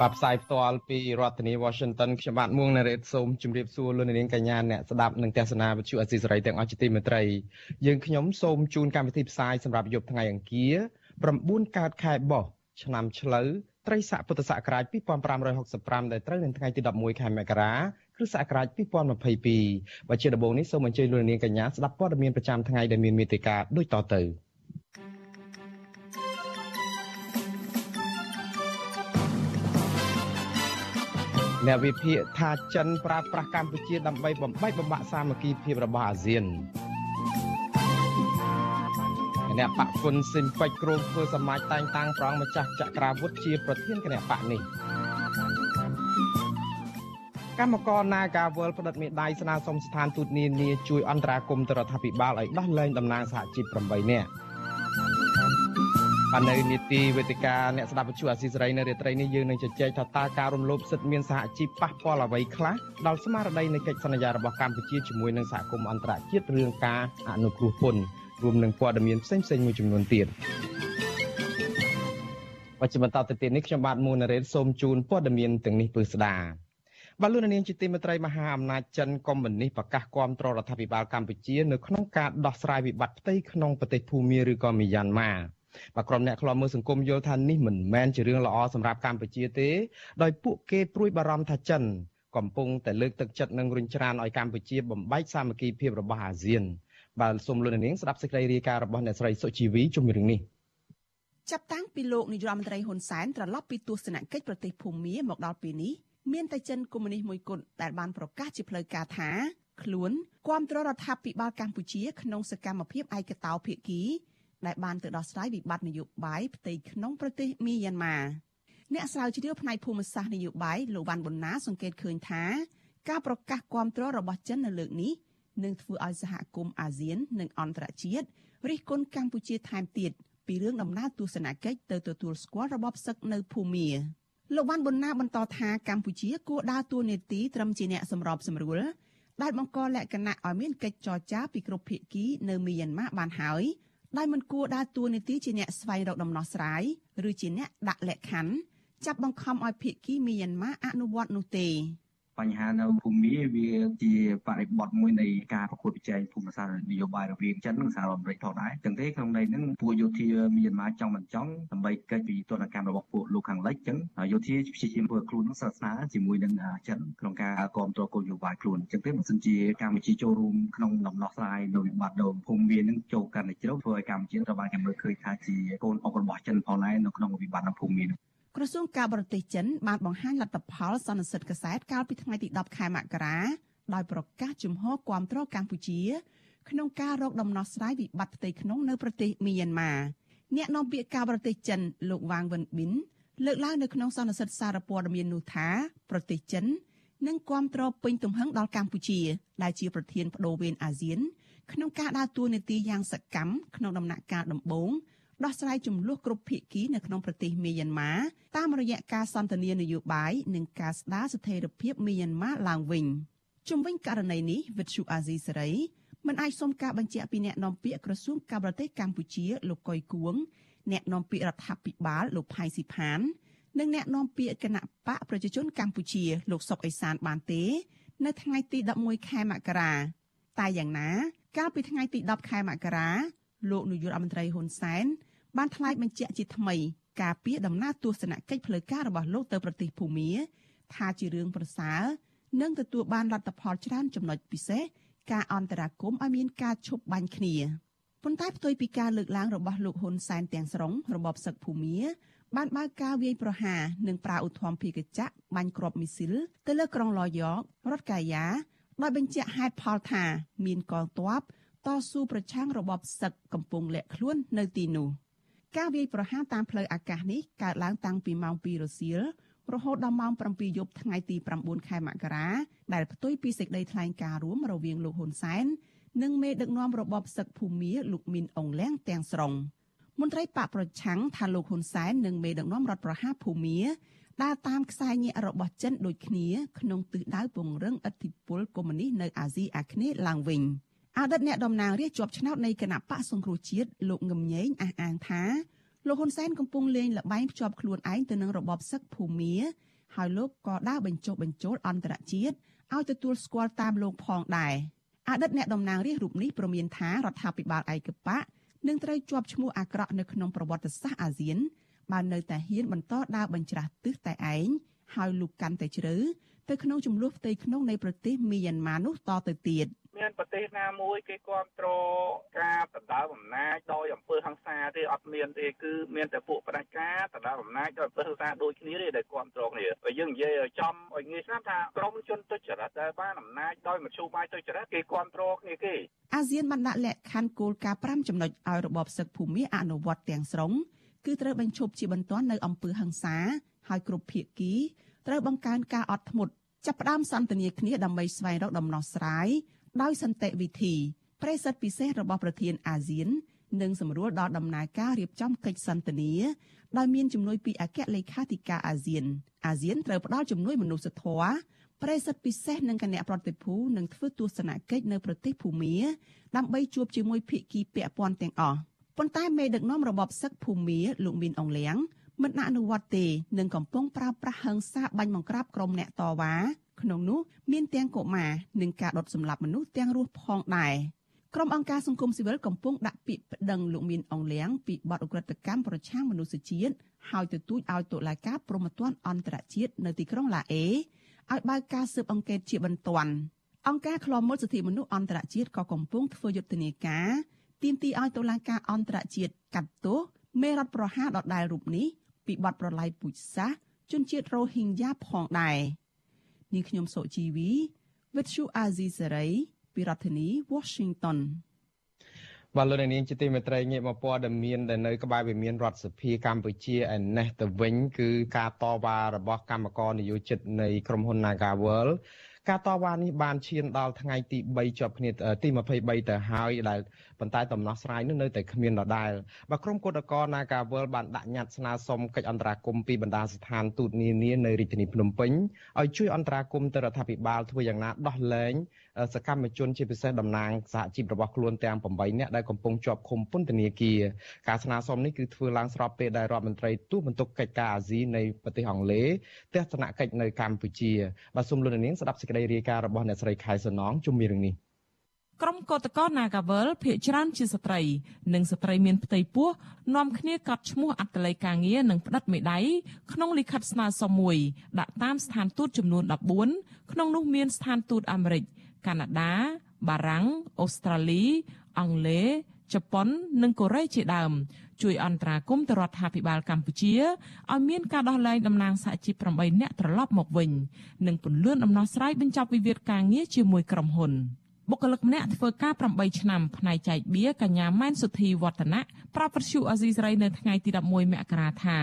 បាទផ្សាយផ្ទាល់ពីរដ្ឋធានី Washington ខ្ញុំបាទមួងណារ៉េតសូមជម្រាបសួរលោកនាងកញ្ញាអ្នកស្ដាប់និងទស្សនាវិទ្យុអស៊ីសេរីទាំងអស់ជាទីមេត្រីយើងខ្ញុំសូមជូនកម្មវិធីផ្សាយសម្រាប់យប់ថ្ងៃអង្គារ9កើតខែបោះឆ្នាំឆ្លូវត្រីស័កពុទ្ធសករាជ2565ដែលត្រូវនៅថ្ងៃទី11ខែមករាគ្រិស្តសករាជ2022បើជាដំបូងនេះសូមអញ្ជើញលោកនាងកញ្ញាស្ដាប់ព័ត៌មានប្រចាំថ្ងៃដែលមានមេត្តាដូចតទៅ អ្នកវិភាគថាចិនប្រើប្រាស់កម្ពុជាដើម្បីបំបែកបំបាក់សាមគ្គីភាពរបស់អាស៊ានអ្នកបកគុណស៊ីមពេជ្រគ្រងធ្វើសមាជតែងតាំងប្រងម្ចាស់ចក្រាវុធជាប្រធានគណៈបកនេះកម្មករ Nagawal ផ្តិតមេដាយស្នើសុំស្ថានទូតនានាជួយអន្តរាគមន៍ទៅរដ្ឋាភិបាលឲ្យដោះលែងតំណាងសហជីព8នាក់ បាននៅនីតិវេទិកាអ្នកស្ដាប់វិទ្យុអាស៊ីសេរីនៅរាត្រីនេះយើងនឹងជជែកថាតើការរំលោភសិទ្ធិមានសហជីពប៉ះពាល់អ្វីខ្លះដល់ស្មារតីនៃកិច្ចសន្យារបស់កម្ពុជាជាមួយនឹងសហគមន៍អន្តរជាតិរឿងការអនុគ្រោះពន្ធរួមនឹងព័ត៌មានផ្សេងៗមួយចំនួនទៀតបច្ចុប្បន្នតទៅទៀតនេះខ្ញុំបាទមួនរ៉េតសូមជូនព័ត៌មានទាំងនេះពឺស្ដាបាទលោកនាងជាទីមេត្រីមហាអំណាចចិនកុម្មុយនីសប្រកាសគាំទ្ររដ្ឋាភិបាលកម្ពុជានៅក្នុងការដោះស្រាយវិបត្តិផ្ទៃក្នុងប្រទេសភូមាឬក៏មីយ៉ាន់ម៉ា បាទក្រុមអ្នកខ្លាំមើលសង្គមយល់ថានេះមិនមែនជារឿងល្អសម្រាប់កម្ពុជាទេ ដោយពួកគេព្រួយបារម្ភថាចិនកំពុងតែលើកទឹកចិត្តនិងរុញច្រានឲ្យកម្ពុជាបំបែកសាមគ្គីភាពរបស់អាស៊ានបាទសូមលោកនាងស្ដាប់សេចក្តីរាយការណ៍របស់អ្នកស្រីសុជីវីជុំរឿងនេះចាប់តាំងពីលោកនាយរដ្ឋមន្ត្រីហ៊ុនសែនត្រឡប់ពីទស្សនកិច្ចប្រទេសភូមាមកដល់ពេលនេះមានតែចិនកុម្មុយនីសមួយគត់ដែលបានប្រកាសជាផ្លូវការថាខ្លួនគ្រប់គ្រងរដ្ឋាភិបាលកម្ពុជាក្នុងសកម្មភាពឯកតោភាគី ដែលបានទៅដោះស្រាយវិបត្តិនយោបាយផ្ទៃក្នុងប្រទេសមីយ៉ាន់ម៉ាអ្នកស្រាវជ្រាវផ្នែកភូមិសាស្ត្រនយោបាយលោកវ៉ាន់ប៊ុនណាសង្កេតឃើញថាការប្រកាសគាំទ្ររបស់ចិននៅលើកនេះនឹងធ្វើឲ្យសហគមន៍អាស៊ាននិងអន្តរជាតិរិះគន់កម្ពុជាថែមទៀតពីរឿងដំណើរទស្សនកិច្ចទៅទទួលស្គាល់របបសឹកនៅភូមាលោកបានបណ្ណាបន្តថាកម្ពុជាគួរដើរតួនាទីត្រឹមជាអ្នកសម្របសម្រួលដែលបង្កលក្ខណៈឲ្យមានកិច្ចចរចាពីគ្រប់ភាគីនៅមីយ៉ាន់ម៉ាបានហើយ ដោយមិនគួរដើរតួនាទីជាអ្នកស្វែងរកដំណោះស្រាយឬជាអ្នកដាក់លក្ខខណ្ឌចាប់បង្ខំឲ្យភាគីមីយ៉ាន់ម៉ាអនុវត្តនោះទេ បញ្ហានៅភូមិវាជាបរិបទមួយនៃការប្រកួតប្រជែងភូមិសាស្ត្រនយោបាយរវាងចិននិងសហរដ្ឋអាមេរិកផងដែរចឹងទេក្នុងន័យហ្នឹងពួកយោធាមានមកចង់មិនចង់ដើម្បីកិច្ចពីទនកម្មរបស់ពួកលោកខាងលិចចឹងយោធាព្យាយាមធ្វើខ្លួននឹងសាសនាជាមួយនឹងចិនក្នុងការគ្រប់គ្រងគោលនយោបាយខ្លួនចឹងទេបើសិនជាកម្ពុជាចូលរួមក្នុងដំណោះស្រាយនៅវិបត្តិដងភូមិមាននឹងចូលកាន់តែជ្រៅធ្វើឲ្យកម្ពុជាត្រូវបានគេមើលឃើញថាជាកូនអុករបស់ចិនផងដែរនៅក្នុងវិបត្តិនៅភូមិមាន ក្រសួងការបរទេសចិនបានបង្ហាញលទ្ធផលសន្និសីទកសែតកាលពីថ្ងៃទី10ខែមករាដោយប្រកាសជំហរគាំទ្រកម្ពុជា ក្នុងការរកដំណោះស្រាយវិបត្តិផ្ទៃក្នុងនៅប្រទេសមីយ៉ាន់ម៉ាអ្នកនាំពាក្យការបរទេសចិនលោកវ៉ាងវិនប៊ិនលើកឡើងនៅក្នុងសន្និសីទសារព័ត៌មាននោះថាប្រទេសចិននឹងគាំទ្រពេញទំហឹងដល់កម្ពុជា ដែលជាប្រធានបដូវវេនអាស៊ាន ក្នុងការដើរតួនាទីយ៉ាងសកម្មក្នុងដំណាក់កាលដំបូង ដោះស្រាយចំនួនគ្រប់ភាគីនៅក្នុងប្រទេសមីយ៉ាន់ម៉ាតាមរយៈការសន្ទនានយោបាយនិងការស្ដារស្ថិរភាពមីយ៉ាន់ម៉ាឡើងវិញជុំវិញករណីនេះវិទ្យុអាស៊ីសេរីមិនអាចសុំការបញ្ជាក់ពីអ្នកនាំពាក្យក្រសួងការបរទេសកម្ពុជាលោកកុយគួងអ្នកនាំពាក្យរដ្ឋាភិបាលលោកផៃស៊ីផាននិងអ្នកនាំពាក្យគណៈបកប្រជាជនកម្ពុជាលោកសុកអេសានបានទេ នៅថ្ងៃទី11ខែមករាតែយ៉ាងណា កាលពីថ្ងៃទី10ខែមករាលោកនាយករដ្ឋមន្ត្រីហ៊ុនសែន បានថ្លែងបញ្ជាក់ជាថ្មីការពីដំណើរទស្សនកិច្ចផ្លូវការរបស់លោកទៅប្រទេសភូមាថាជារឿងប្រសើរនិងទទួលបានលទ្ធផលច្រើនចំណុចពិសេសការអន្តរាគមន៍ឲ្យមានការឈប់បាញ់គ្នាប៉ុន្តែផ្ទុយពីការលើកឡើងរបស់លោកហ៊ុនសែនទាំងស្រុងរបបសឹកភូមាបានបើកការវាយប្រហារនិងប្រើឧទ្ធម្ភាគចក្របាញ់គ្រាប់មីស៊ីលទៅលើក្រុងឡយ៉ករដ្ឋកាយ៉ាដោយបញ្ជាក់ហេតុផលថាមានកងទ័ពតស៊ូប្រឆាំងរបបសឹកកំពុងលាក់ខ្លួននៅទីនោះ។ ការវាយប្រហារតាមផ្លូវអាកាសនេះកើតឡើងតាំងពីម៉ោង2រសៀលរហូតដល់ម៉ោង7យប់ថ្ងៃទី9ខែមករាដែលផ្ទុយពីសេចក្តីថ្លែងការណ៍រួមរវាងលោកហ៊ុនសែននិងមេដឹកនាំរបបសឹកភូមាលោកមីនអងលៀងទាំងស្រុងមន្ត្រីបកប្រឆាំងថាលោកហ៊ុនសែននិងមេដឹកនាំរដ្ឋប្រហារភូមាដើរតាមខ្សែញាក់របស់ចិនដូចគ្នាក្នុងទិសដៅពង្រឹងឥទ្ធិពលកុម្មុយនីសនៅអាស៊ីអាគ្នេយ៍ឡើងវិញ អតីតអ្នកតំណាងរាស្ត្រជាប់ឆ្នោតនៃគណៈបកសង្គ្រោះជាតិលោកងឹមញែងអះអាងថាលោកហ៊ុនសែនកំពុងលេងល្បែងភ្ជាប់ខ្លួនឯងទៅនឹងរបបសឹកភូមាហើយលោកក៏ដើរបញ្ចុះបញ្ចូលអន្តរជាតិឲ្យទទួលស្គាល់តាមលោកផងដែរអតីតអ្នកតំណាងរាស្ត្ររូបនេះប្រមានថារដ្ឋាភិបាលឯកបកនឹងត្រូវជាប់ឈ្មោះអាក្រក់នៅក្នុងប្រវត្តិសាស្ត្រអាស៊ានបាននៅតែហ៊ានបន្តដើរបញ្ច្រាស់ទិសតែឯងហើយលូកកាន់តែជ្រៅទៅក្នុងចំនួនផ្ទៃក្នុងនៃប្រទេសមីយ៉ាន់ម៉ានោះតទៅទៀតមាន ប្រទេសណាមួយគេគ្រប់គ្រងការដណ្ដើមអំណាចដោយអំពើហិង្សាទេអត់មានទេគឺមានតែពួកផ្ដាច់ការដណ្ដើមអំណាចដោយអំពើហិង្សាដូចគ្នាទេដែលគ្រប់គ្រងនេះបើយើងនិយាយឲ្យចំឲ្យងាយស្ដាប់ថាក្រមជនទុច្ចរិតដែលបានអំណាចដោយមធ្យោបាយទុច្ចរិតគេគ្រប់គ្រងគ្នាគេអាស៊ានបានដាក់លក្ខខណ្ឌគោលការណ៍5ចំណុចឲ្យរបបសឹកភូមិអនុវត្តទាំងស្រុងគឺត្រូវបញ្ឈប់ជាបន្ទាន់នៅអំពើហិង្សាហើយគ្រប់ភាគីត្រូវបង្កើនការអត់ធ្មត់ចាប់ផ្ដើមសន្ទនាគ្នាដើម្បីស្វែងរកដំណោះស្រាយ ដោយសន្តិវិធីប្រេសិតពិសេសរបស់ប្រធានអាស៊ាននិងសម្រួលដល់ដំណើរការរៀបចំកិច្ចសន្ទនាដោយមានជំនួយពីអគ្គលេខាធិការអាស៊ានអាស៊ានត្រូវផ្ដល់ជំនួយមនុស្សធម៌ប្រេសិតពិសេសនឹងគណៈប្រតិភូនឹងធ្វើទស្សនកិច្ចនៅប្រទេសភូមាដើម្បីជួបជាមួយភាគីពាក់ព័ន្ធទាំងអស់ប៉ុន្តែមេដឹកនាំរបបសឹកភូមាលោកមានអងលៀងមិនអនុវត្តទេនឹងកំពុងប្រើប្រាស់ហិង្សាបាញ់បង្ក្រាបក្រុមអ្នកតវ៉ា ក្នុងនោះមានទាំងកុមារនិងការដុតសម្លាប់មនុស្សទាំងរស់ផងដែរក្រុមអង្គការសង្គមស៊ីវិលកំពុងដាក់ពាក្យប្តឹងលោកមានអងលៀងពីបទអ ுக ្រិតកម្មប្រឆាំងមនុស្សជាតិហើយទទូចឲ្យតុលាការព្រហ្មទណ្ឌអន្តរជាតិនៅទីក្រុងឡាអេឲ្យបើកការស៊ើបអង្កេតជាបន្ទាន់អង្គការឃ្លាំមើលសិទ្ធិមនុស្សអន្តរជាតិក៏កំពុងធ្វើយុទ្ធនាការទាមទារឲ្យតុលាការអន្តរជាតិកាត់ទោសមេរដ្ឋប្រហារដដែលរូបនេះពីបទប្រល័យពូជសាសន៍ជនជាតិរ៉ូហីងយ៉ាផងដែរ នាងខ្ញុំសុជីវី With you Azizi Saray ពីរដ្ឋធានី Washington បាទលោកនាងជាទីមេត្រីងាកមកព័ត៌មានដែលនៅក្បែរវិមានរដ្ឋសភាកម្ពុជាឯនេះទៅវិញគឺការតវ៉ារបស់កម្មករនយោជិតនៃក្រុមហ៊ុន Nagawal ការតវ៉ានេះបានឈានដល់ថ្ងៃទី3ជាប់គ្នាទី23ទៅហើយដែលប៉ុន្តែដំណោះស្រាយនោះនៅតែគ្មានដដែលបើក្រុមគឧតកោនាការវលបានដាក់ញត្តិស្នើសុំកិច្ចអន្តរាគមន៍ពីបណ្ដាស្ថានទូតនានានៅរាជធានីភ្នំពេញឲ្យជួយអន្តរាគមន៍ទៅរដ្ឋាភិបាលធ្វើយ៉ាងណាដោះលែង សកម្មជនជាពិសេសតំណាងសហជីពរបស់ខ្លួនទាំង8នាក់ដែលកំពុងជាប់ឃុំពន្ធនាគារការស្នើសុំនេះគឺធ្វើឡើងស្របពេលដែលរដ្ឋមន្ត្រីទូតបន្ទុកកិច្ចការអាស៊ីនៃប្រទេសអង់គ្លេសទស្សនកិច្ចនៅកម្ពុជាបាទសូមលោកនាងស្ដាប់សេចក្តីរាយការណ៍របស់អ្នកស្រីខែសំណងជុំមានរឿងនេះក្រុមកោតក្រ Nagawal ភ ieck ច្រើនជាស្ត្រី និងស្ត្រីមានផ្ទៃពោះនាំគ្នាកត់ឈ្មោះអត្តលេខការងារនិងផ្តិតមេដៃក្នុងលិខិតស្នើសុំមួយដាក់តាមស្ថានទូតចំនួន14ក្នុងនោះមានស្ថានទូតអាមេរិក កាណាដា បារាំងអូស្ត្រាលី អង់គ្លេសជប៉ុននិងកូរ៉េជាដើមជួយអន្តរាគមន៍ទៅរដ្ឋាភិបាលកម្ពុជាឲ្យមានការដោះលែងតំណាងសហជីព8នាក់ត្រឡប់មកវិញនិងពន្លឿនដំណោះស្រាយបញ្ចប់វិវាទការងារជាមួយក្រុមហ៊ុនបុគ្គលិកម្នាក់ធ្វើការ8ឆ្នាំផ្នែកចែកបៀកញ្ញាម៉ែនសុធីវឌ្ឍនៈប្រាប់វិទ្យុអាស៊ីសេរីនៅថ្ងៃទី11មករាថា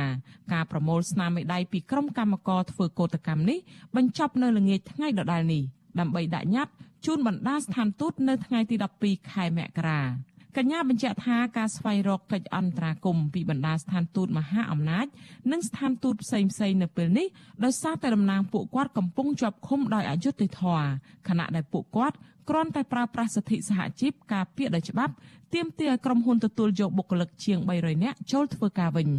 ការប្រមូលស្នាមមេដៃពីក្រុមកម្មករធ្វើកោតកម្មនេះបញ្ចប់នៅល្ងាចថ្ងៃដដែលនេះដើម្បីដាក់ញត្តិ ជូនបណ្ដាស្ថានទូតនៅថ្ងៃទី12ខែមករាកញ្ញាបញ្ជាក់ថាការស្វែងរកកិច្ចអន្តរាគមន៍ពីបណ្ដាស្ថានទូតមហាអំណាច និងស្ថានទូតផ្សេងៗនៅពេលនេះដោយសារតែតំណាងពួកគាត់កំពុងជាប់ឃុំដោយអយុត្តិធម៌ខណៈដែលពួកគាត់គ្រាន់តែប្រើប្រាស់សិទ្ធិសហជីពការពារដោយច្បាប់ទាមទារឲ្យក្រុមហ៊ុនទទួលយកបុគ្គលិកជាង300នាក់ចូលធ្វើការវិញ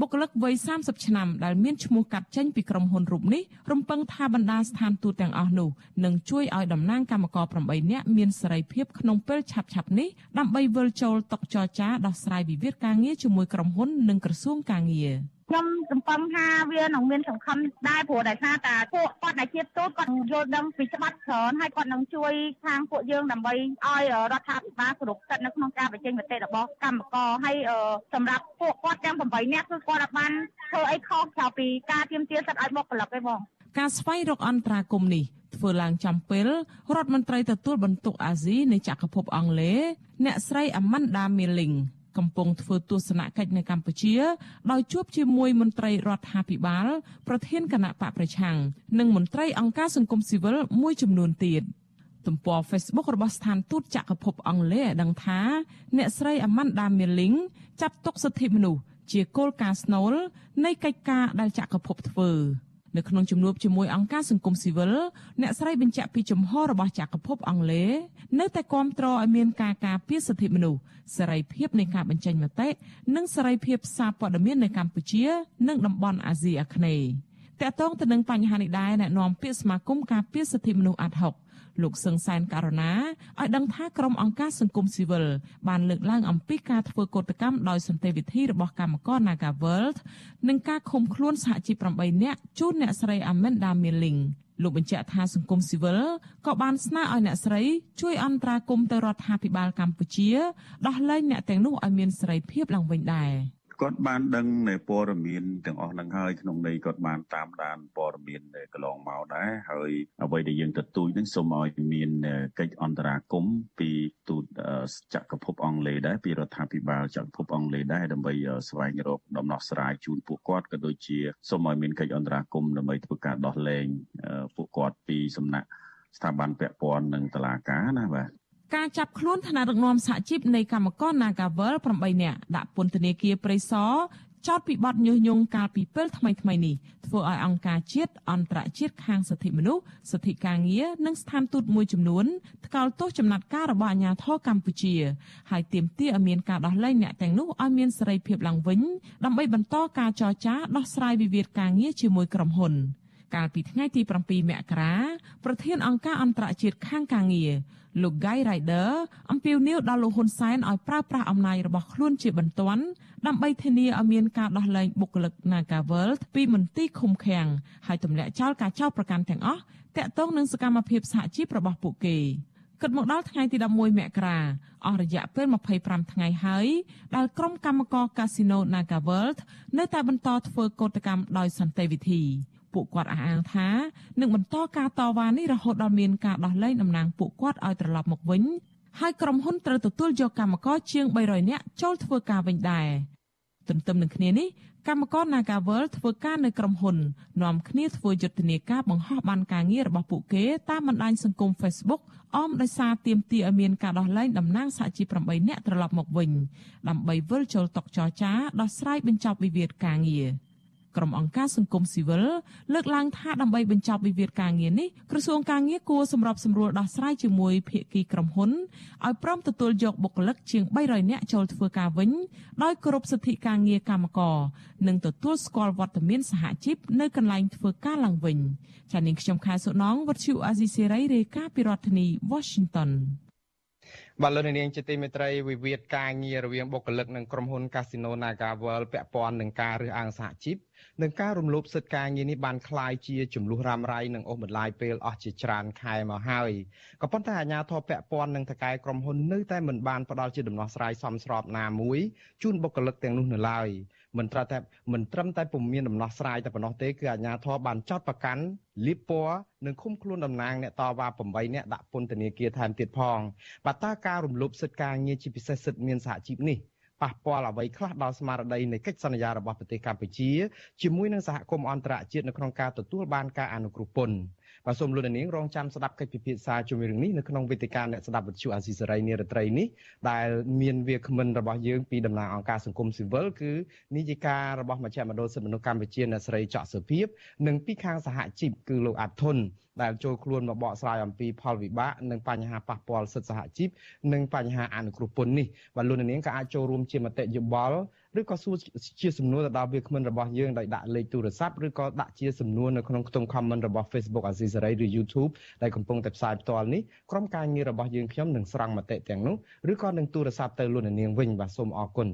បុគ្គលិកវ័យ30ឆ្នាំដែលមានឈ្មោះកាត់ចេញពីក្រុមហ៊ុនរូបនេះរំពឹងថាបណ្ដាស្ថានទូតទាំងអស់នោះនឹងជួយឲ្យតំណាងកម្មករ8នាក់មានសេរីភាពក្នុងពេលឆាប់ៗនេះដើម្បីវិលចូលតុចរចាដោះស្រាយវិវាទការងារជាមួយក្រុមហ៊ុននិងក្រសួងការងារ។ ខ្ញុំសង្កត់ថាវានឹងមានសំខាន់ដែរព្រោះដោយសារតែពួកគាត់ដែលជាទូតគាត់យល់ដឹងពីច្បាប់ច្រើនហើយគាត់នឹងជួយខាងពួកយើងដើម្បីឲ្យរដ្ឋាភិបាលគោរពសិទ្ធិនៅក្នុងការបញ្ចេញមតិរបស់កម្មករហើយសម្រាប់ពួកគាត់ទាំង8នាក់គឺគាត់បានធ្វើអីខុសក្រៅពីការទាមទារសិទ្ធិឲ្យបុគ្គលិកទេបងការស្វែងរកអន្តរាគមនេះធ្វើឡើងចំពេលរដ្ឋមន្ត្រីទទួលបន្ទុកអាស៊ីនៃចក្រភពអង់គ្លេសអ្នកស្រី Amanda Milling កំពុងធ្វើទស្សនកិច្ចនៅកម្ពុជា ដោយជួបជាមួយមន្ត្រីរដ្ឋាភិបាល ប្រធានគណៈបកប្រឆាំងនិងមន្ត្រីអង្គការសង្គមស៊ីវិលមួយចំនួនទៀតទំព័រ Facebook របស់ស្ថានទូតចក្រភពអង់គ្លេសឲ្យដឹងថាអ្នកស្រី Amanda Milling ចាត់ទុកសិទ្ធិមនុស្សជាគោលការណ៍ស្នូលនៃកិច្ចការដែលចក្រភពធ្វើ នៅក្នុងជំនួបជាមួយអង្គការសង្គមស៊ីវិលអ្នកស្រីបញ្ជាក់ពីជំហររបស់ចក្រភពអង់គ្លេសនៅតែគាំទ្រឲ្យមានការការពារសិទ្ធិមនុស្សសេរីភាពនៃការបញ្ចេញមតិនិងសេរីភាពសារព័ត៌មាននៅកម្ពុជា និងតំបន់អាស៊ីអាគ្នេយ៍តកតងទៅនឹងបញ្ហានេះដែរអ្នកនាំពាក្យសមាគមការពារសិទ្ធិមនុស្សអាត់ហុក លោកសឹងសែនករណាឲ្យដឹងថាក្រុមអង្គការសង្គមស៊ីវិលបានលើកឡើងអំពីការធ្វើកោតកម្មដោយសន្តិវិធីរបស់កម្មករ Nagaworld និងការឃុំខ្លួនសហជីព8នាក់ជូនអ្នកស្រី Amanda Milling លោកបញ្ជាក់ថាសង្គមស៊ីវិលក៏បានស្នើឲ្យអ្នកស្រីជួយអន្តរាគមន៍ទៅរដ្ឋាភិបាលកម្ពុជាដោះលែងអ្នកទាំងនោះឲ្យមានសេរីភាពឡើងវិញដែរ។ គាត់បានដឹងនៅព័ត៌មានទាំងអស់ហ្នឹងហើយក្នុងន័យគាត់បានតាមដានព័ត៌មានកន្លងមកដែរហើយអ្វីដែលយើងទទូចហ្នឹងសូមឲ្យមានកិច្ចអន្តរាគមន៍ពីទូតចក្រភពអង់គ្លេសដែរពីរដ្ឋាភិបាលចក្រភពអង់គ្លេសដែរដើម្បីស្វែងរកដំណោះស្រាយជូនពួកគាត់ក៏ដូចជាសូមឲ្យមានកិច្ចអន្តរាគមន៍ដើម្បីធ្វើការដោះលែងពួកគាត់ពីសំណាក់ស្ថាប័នពាក់ព័ន្ធនិងតុលាការណាបាទ ការចាប់ខ្លួនថ្នាក់ដឹកនាំសហជីពនៃកម្មករ Nagavel 8នាក់ដាក់ពន្ធនាគារព្រៃសរចោតពីបទញុះញង់កាលពីពេលថ្មីថ្មីនេះធ្វើឲ្យអង្គការជាតិអន្តរជាតិខាងសិទ្ធិមនុស្សសិទ្ធិការងារនិងស្ថានទូតមួយចំនួនថ្កោលទោសចំណាត់ការរបស់អាជ្ញាធរកម្ពុជាហើយទាមទារឲ្យមានការដោះលែងអ្នកទាំងនោះឲ្យមានសេរីភាពឡើងវិញដើម្បីបន្តការចរចាដោះស្រាយវិវាទការងារជាមួយក្រុមហ៊ុន កាលពីថ្ងៃទី7មករាប្រធានអង្គការអន្តរជាតិខាងការងារលោក Guy Ryder អំពាវនាវដល់លោកហ៊ុនសែនឲ្យប្រើប្រាស់អំណាចរបស់ខ្លួនជាបន្ទាន់ដើម្បីធានាឲ្យមានការដោះលែងបុគ្គលិក Nagavel ពីមន្ទីរឃុំឃាំងហើយទម្លាក់ចោលការចោទប្រកាន់ទាំងអស់តាក់ទងនឹងសកម្មភាពសហជីពរបស់ពួកគេគិតមកដល់ថ្ងៃទី11មករាអស់រយៈពេល25ថ្ងៃហើយដែលក្រុមកម្មករកាស៊ីណូ Nagaworld នៅតែបន្តធ្វើកោតកម្មដោយសន្តិវិធី ពួកគាត់អះអាងថានឹងបន្តការតវ៉ានេះរហូតដល់មានការដោះលែងតំណាងពួកគាត់ឲ្យត្រឡប់មកវិញហើយក្រុមហ៊ុនត្រូវទទួលយកកម្មករជាង300នាក់ចូលធ្វើការវិញដែរទន្ទឹមនឹងគ្នានេះកម្មករ Nagavel ធ្វើការនៅក្រុមហ៊ុននាំគ្នាធ្វើយុទ្ធនាការបង្ហោះបានការងាររបស់ពួកគេតាមបណ្ដាញសង្គម Facebook អមដោយសារទាមទារឲ្យមានការដោះលែងតំណាងសហជីព8នាក់ត្រឡប់មកវិញដើម្បីវិលចូលតុចរចាដោះស្រាយបញ្ចប់វិវាទការងារ។ ក្រុមអង្គការសង្គមស៊ីវិលលើកឡើងថាដើម្បីបញ្ចប់វិវាទការងារនេះក្រសួងការងារគួរសម្របសម្រួលដោះស្រាយជាមួយភាគីក្រុមហ៊ុនឲ្យព្រមទទួលយកបុគ្គលិកជាង300នាក់ចូលធ្វើការវិញដោយគោរពសិទ្ធិការងារកម្មករនិងទទួលស្គាល់វត្តមានសហជីពនៅកន្លែងធ្វើការឡើងវិញចា៎នាងខ្ញុំខែសុណងវັດឈូអាស៊ីសេរីរាយការណ៍ពីរដ្ឋធានី Washington បាទលោកនាងជាទីមេត្រីវិវាទការងាររវាងបុគ្គលិកនិងក្រុមហ៊ុន Casino Naga World ពាក់ព័ន្ធនឹងការរើសអើងសហជីពនិងការរំលោភសិទ្ធិការងារនេះបានคล้ายជាចំនួនរ៉ាំរ៉ៃនិងអូសបន្លាយពេលអស់ជាច្រើនខែមកហើយក៏ប៉ុន្តែអាជ្ញាធរពាក់ព័ន្ធនឹងថកែក្រុមហ៊ុននៅតែមិនបានផ្ដល់ជាដំណោះស្រាយសមស្របណាមួយជូនបុគ្គលិកទាំងនោះនៅឡើយ។ មិនត្រឹមតែមិនត្រឹមតែពុំមានដំណោះស្រាយតែប៉ុណ្ណោះទេគឺអាជ្ញាធរបានចោទប្រកាន់លៀបពណ៌និងឃុំខ្លួនតំណាងអ្នកតវ៉ា8នាក់ដាក់ពន្ធនាគារថែមទៀតផងបាទតើការរំលោភសិទ្ធិការងារជាពិសេសសិទ្ធិមានសហជីពនេះប៉ះពាល់អ្វីខ្លះដល់ស្មារតីនៃកិច្ចសន្យារបស់ប្រទេសកម្ពុជាជាមួយនឹងសហគមន៍អន្តរជាតិនៅក្នុងការទទួលបានការអនុគ្រោះពន្ធ បាទសូមលោកនាងរងចាំស្ដាប់កិច្ចពិភាក្សាជាមួយរឿងនេះនៅក្នុងវេទិកាអ្នកស្ដាប់វិទ្យុអាស៊ីសេរីនារត្រីនេះដែលមានវាគ្មិនរបស់យើងពីតំណាងអង្គការសង្គមស៊ីវិលគឺនាយិការបស់មជ្ឈមណ្ឌលសិទ្ធិមនុស្សកម្ពុជាអ្នកស្រីច័កសុភីបនិងពីខាងសហជីពគឺលោកអាត់ធុនដែលចូលខ្លួនមកបកស្រាយអំពីផលវិបាកនិងបញ្ហាប៉ះពាល់សិទ្ធិសហជីពនិងបញ្ហាអនុគ្រោះពន្ធនេះបាទលោកនាងក៏អាចចូលរួមជាមតិយោបល់ ឬក៏សួរជាសំណួរទៅដល់វាគ្មិនរបស់យើងដោយដាក់លេខទូរស័ព្ទឬក៏ដាក់ជាសំណួរនៅក្នុងខ្ទង់ comment របស់ Facebook អាស៊ីសេរីឬ YouTube ដែលកំពុងតែផ្សាយផ្ទាល់នេះក្រុមការងាររបស់យើងខ្ញុំនឹងស្រង់មតិទាំងនោះឬក៏នឹងទូរស័ព្ទទៅលោកនាងវិញបាទសូមអរគុណ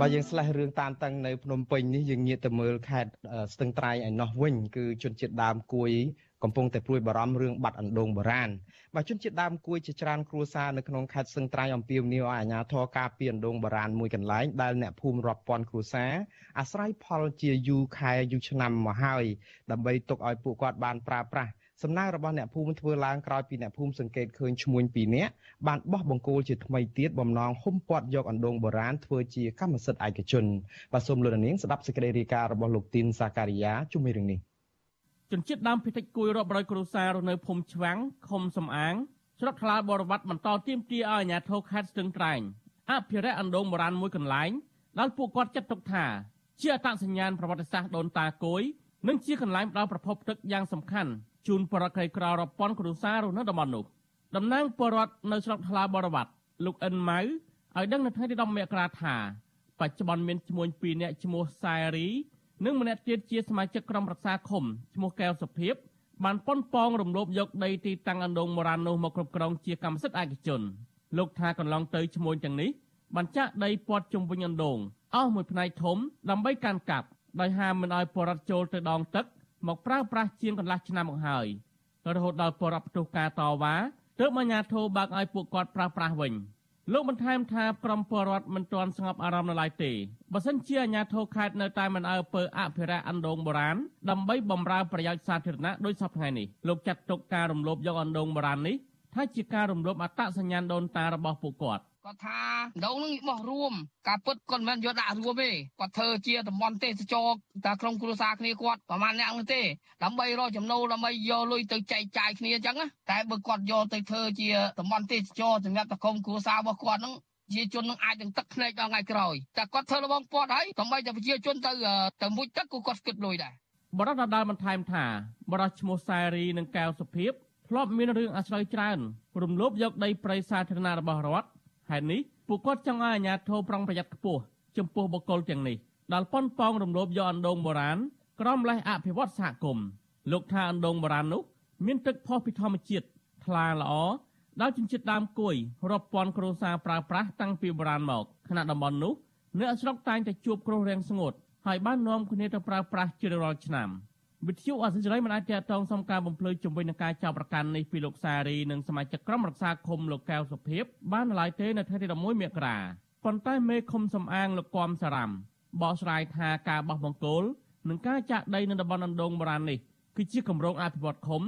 បើយើងស្លេះរឿងតានតឹងនៅភ្នំពេញនេះយើងងាកទៅមើលខេត្តស្ទឹងត្រែងឯណោះវិញគឺជនជាតិដើមគួយកំពុងតែព្រួយបារម្ភរឿងបាត់អណ្ដូងបុរាណបាទជនជាតិដើមគួយជាច្រើនគ្រួសារនៅក្នុងខេត្តសឹងត្រៃអំពាវនាវឲ្យអាជ្ញាធរការពារអណ្ដូងបុរាណមួយកន្លែងដែលអ្នកភូមិរាប់ពាន់គ្រួសារអាស្រ័យផលជាយូរខែយូរឆ្នាំមកហើយដើម្បីទុកឲ្យពួកគាត់បានប្រើប្រាស់ សំណើរបស់អ្នកភូមិធ្វើឡើងក្រោយពីអ្នកភូមិសង្កេតឃើញឈ្មួញពីរនាក់បានបោះបង្គោលជាថ្មីទៀតបំណងហុំព័ទ្ធយកអណ្ដូងបុរាណធ្វើជាកម្មសិទ្ធិឯកជនបាទសូមលោកនាងស្ដាប់សេចក្តីរាយការណ៍របស់លោកទីនសាការីយ៉ាជុំវិញរឿងនេះជនជាតិដើមភាគតិចគួយរាប់រយគ្រួសាររស់នៅភូមិឆ្វាំងឃុំសំអាងស្រុកថ្លាបរវត្តបន្តទៀមទាឲ្យអាជ្ញាធរខេត្តស្ទឹងត្រែងអភិរក្សអណ្ដូងបុរាណមួយកន្លែងដែលពួកគាត់ចាត់ទុកថាជាអត្តសញ្ញាណប្រវត្តិសាស្ត្រដូនតាគួយនិងជាកន្លែងផ្ដល់ប្រភពទឹកយ៉ាងសំខាន់ ជូនបរិក្រីក្ររាប់ពាន់គ្រួសាររស់នៅតំបន់នោះតំណាងបរដ្ឋនៅស្រុកថ្លាបរវត្តលោកអិនម៉ៅឲ្យដឹងនៅថ្ងៃទី10មករាថាបច្ចុប្បន្នមានឈ្មោះ2នាក់ឈ្មោះសែរីនិងម្នាក់ទៀតជាសមាជិកក្រុមរក្សាឃុំឈ្មោះកែវសុភិបបានប៉ុនប៉ងរំលោភយកដីទីតាំងអណ្ដូងបុរាណនោះមកគ្រប់គ្រងជាកម្មសិទ្ធិឯកជនលោកថាកន្លងទៅឈ្មោះទាំងនេះបានចាក់ដីព័ទ្ធជុំវិញអណ្ដូងអស់មួយផ្នែកធំដើម្បីកាន់កាប់ដោយហាមមិនឲ្យបរដ្ឋចូលទៅដងទឹក មកប្រើប្រាស់ជាងកន្លះឆ្នាំមកហើយរហូតដល់បរដ្ឋផ្ទុះការតវ៉ាទើបអាជ្ញាធរបើកឲ្យពួកគាត់ប្រើប្រាស់វិញលោកបន្ថែមថាក្រមពលរដ្ឋមិនទាន់ស្ងប់អារម្មណ៍នៅឡើយទេបើសិនជាអាជ្ញាធរខេត្តនៅតែមិនអើពើអភិរក្សអណ្ដូងបុរាណដើម្បីបម្រើប្រយោជន៍សាធារណៈដោយសពថ្ងៃនេះលោកចាត់ទុកការរំលោភយកអណ្ដូងបុរាណនេះថាជាការរំលោភអត្តសញ្ញាណដូនតារបស់ពួកគាត់ គាត់ថាដងនឹងបោះរួមការពិតគាត់មិនយកដាក់រួមទេគាត់ធ្វើជាតំបន់ទេសចរតែក្នុងគ្រួសារគ្នាគាត់ប្រហែលអ្នកនោះទេដើម្បីរកចំណូលដើម្បីយកលុយទៅចែកចាយគ្នាអញ្ចឹងតែបើគាត់យកទៅធ្វើជាតំបន់ទេសចរសម្រាប់តក្រុមគ្រួសាររបស់គាត់ហ្នឹងជាជននឹងអាចនឹងទឹកភ្នែកដល់ថ្ងៃក្រោយតែគាត់ធ្វើរបងពាត់ហើយដើម្បីតែប្រជាជនទៅទៅមួយទឹកក៏គាត់គិតលុយដែរបរិសុទ្ធដាល់បន្ថែមថាបរិសុទ្ធឈ្មោះសែរីនិងកែវសុភាពធ្លាប់មានរឿងអាស្រ័យច្រើនរំលោភយកដីព្រៃសាធារណៈរបស់រដ្ឋ ហេតុនេះពួកគាត់ចង់ឲ្យអាជ្ញាធរប្រុងប្រយ័ត្នខ្ពស់ចំពោះបុគ្គលទាំងនេះដែលប៉ុនប៉ងរំលោភយកអណ្ដូងបុរាណក្រមលេះអភិវឌ្ឍសហគមន៍លោកថាអណ្ដូងបុរាណនោះមានទឹកផុសពីធម្មជាតិថ្លាល្អដែលជនជាតិដើមគួយរាប់ពាន់គ្រួសារប្រើប្រាស់តាំងពីបុរាណមកខណៈតំបន់នោះអ្នកស្រុកតែងតែជួបគ្រោះរាំងស្ងួតហើយបាននាំគ្នាទៅប្រើប្រាស់ជារៀងរាល់ឆ្នាំ។ វិទ្យុអសិរ័យមិនអាចតតងសុំការបំភ្លឺជំវិញនឹងការចាប់ប្រកាន់នេះពីលោកសារីនិងសមាជិកក្រុមរក្សាឃុំលោកកែវសុភិបបានឡើយទេនៅថ្ងៃទី11មករាប៉ុន្តែមេឃុំសំអាងលោកគំសារ៉ាំបកស្រាយថាការបោះបង្គោលនិងការចាក់ដីនៅតំបន់អណ្ដូងបុរាណនេះគឺជាគម្រោងអភិវឌ្ឍឃុំ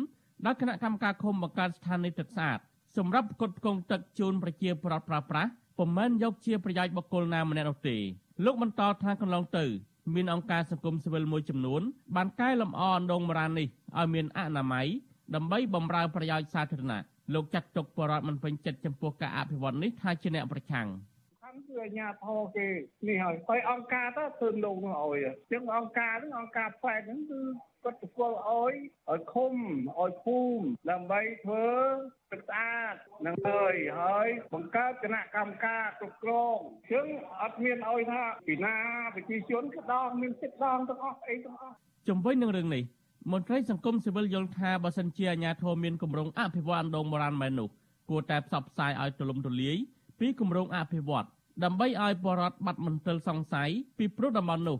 ដែលគណៈកម្មការឃុំបង្កើតស្ថានីយទឹកស្អាតសម្រាប់ផ្គត់ផ្គង់ទឹកជូនប្រជាពលរដ្ឋប្រើប្រាស់ពុំមែនយកជាប្រយោជន៍បុគ្គលណាម្នាក់នោះទេលោកបន្តថាកន្លងទៅ មានអង្គការសង្គមស៊ីវិលមួយចំនួន បានកែលម្អអណ្ដូងបុរាណនេះឲ្យមានអនាម័យដើម្បីបម្រើប្រយោជន៍សាធារណៈលោកចាត់ទុកបរិវត្តមិនពេញចិត្តចំពោះការអភិវឌ្ឍនេះថាជាអ្នកប្រឆាំងគឺអាញាធរគេនេះហើយហើយអង្គការទៅធ្វើលោកនោះឲ្យអញ្ចឹងអង្គការហ្នឹងអង្គការផ្លែហ្នឹងគឺ គាត់ទៅគល់ឲ្យឲ្យឃុំឲ្យភូមិដើម្បីធ្វើទឹកស្អាតនឹងហើយហើយបង្កើតគណៈកម្មការគ្រប់គ្រងអញ្ចឹងអត់មានឲ្យថាពីណាប្រជាជនក៏ដងមានសិទ្ធិដងទាំងអស់អីទាំងអស់ជំវិញនឹងរឿងនេះមន្ត្រីសង្គមស៊ីវិលយល់ថាបើសិនជាអាជ្ញាធរមានគម្រោងអភិវឌ្ឍអណ្ដូងបុរាណមែននោះគួរតែផ្សព្វផ្សាយឲ្យទូលំទូលាយពីគម្រោងអភិវឌ្ឍដើម្បីឲ្យបរដ្ឋបាត់មន្ទិលសង្ស័យពីព្រោះតំបន់នោះ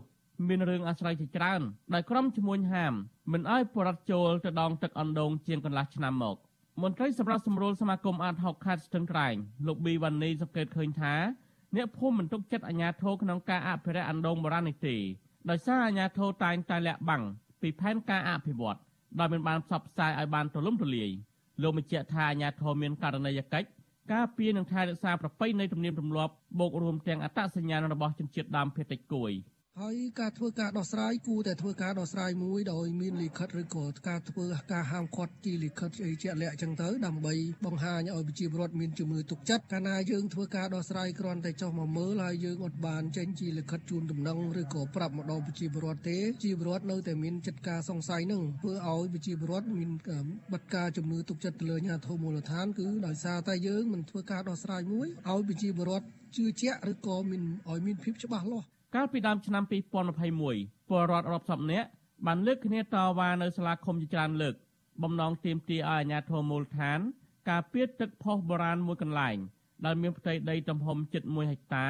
មានរឿងអាស្រ័យជាច្រើនដែលក្រុមឈ្មួញហាមមិនឲ្យបរដ្ឋចូលទៅដងទឹកអណ្ដូងជាងកន្លះឆ្នាំមកមន្ត្រីសម្រាប់សម្រួលសមាគមអាត6ខេត្តស្ទឹងត្រែងលោកប៊ីវ៉ានីសង្កេតឃើញថាអ្នកភូមិមិនទុកចិត្តអាជ្ញាធរក្នុងការអភិរក្សអណ្ដូងបុរាណនេះទេដោយសារអាជ្ញាធរតែងតែលាក់បាំងពីផែនការអភិវឌ្ឍដោយមិនបានផ្សព្វផ្សាយឲ្យបានទូលំទូលាយលោកបញ្ជាក់ថាអាជ្ញាធរមានករណីយកិច្ចការពារនិងថែរក្សាប្រពៃណីទំនៀមទម្លាប់បូករួមទាំងអត្តសញ្ញាណរបស់ជនជាតិដើមភាគតិចគួយ។ ហើយការធ្វើការដោះស្រាយគួរតែធ្វើការដោះស្រាយមួយដោយមានលិខិតឬក៏ការធ្វើការហាមឃាត់ជាលិខិតអីជាក់លាក់ចឹងទៅដើម្បីបង្ហាញឲ្យប្រជាពលរដ្ឋមានជំនឿទុកចិត្តកាលណាយើងធ្វើការដោះស្រាយគ្រាន់តែចុះមកមើលហើយយើងអត់បានចេញជាលិខិតជូនដំណឹងឬក៏ប្រាប់មកដល់ប្រជាពលរដ្ឋទេប្រជាពលរដ្ឋនៅតែមានចិត្តការសង្ស័យនឹងធ្វើឲ្យប្រជាពលរដ្ឋមានបတ်ការជំនឿទុកចិត្តទៅលើអាជ្ញាធរមូលដ្ឋានគឺដោយសារតែយើងមិនធ្វើការដោះស្រាយមួយឲ្យប្រជាពលរដ្ឋជឿជាក់ឬក៏មានឲ្យមានភាពច្បាស់លាស់ កាលពីដើមឆ្នាំ2021ពលរដ្ឋរាប់សិបនាក់បានលើកគ្នាតវ៉ានៅសាលាឃុំជាច្រើនលើក បំណងទាមទារឲ្យអាជ្ញាធរមូលដ្ឋាន ការពៀតទឹកផុសបុរាណមួយកន្លែងដែលមានផ្ទៃដីទំហំជិត1ហិកតា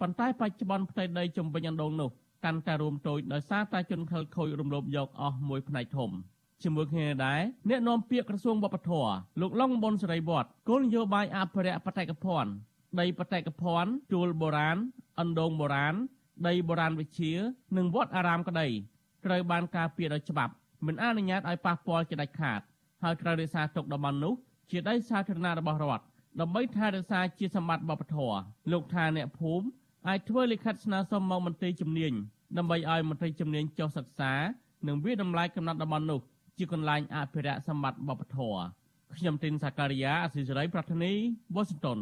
ប៉ុន្តែបច្ចុប្បន្នផ្ទៃដីជំវិញអណ្ដូងនោះកាន់តែរួមតូចដោយសារតែជនខិលខូចរំលោភយកអស់មួយផ្នែកធំជាមួយគ្នាដែរអ្នកនាំពាក្យក្រសួងវប្បធម៌លោកឡុងប៊ុនសេរីវត្តគោលនយោបាយអភិរក្សបេតិកភណ្ឌដីបេតិកភណ្ឌជួលបុរាណអណ្ដូងបុរាណ ដីបុរាណវិជានិងវត្តអារាមក្តីត្រូវបានការពារដោយច្បាប់មិនអនុញ្ញាតឲ្យប៉ះពាល់ជាដាច់ខាតហើយត្រូវរក្សាទុកតំបន់នោះជាដីសាធារណៈរបស់រដ្ឋដើម្បីថែរក្សាជាសម្បត្តិវប្បធម៌លោកថាអ្នកភូមិអាចធ្វើលិខិតស្នើសុំមកមន្ត្រីជំនាញដើម្បីឲ្យមន្ត្រីជំនាញចុះសិក្សានិងវិដំឡាយកំណត់តំបន់នោះជាកន្លែងអភិរក្សសម្បត្តិវប្បធម៌ខ្ញុំទីនសាការីយ៉ាអសិរ័យប្រធានីវ៉ាស៊ីនតោន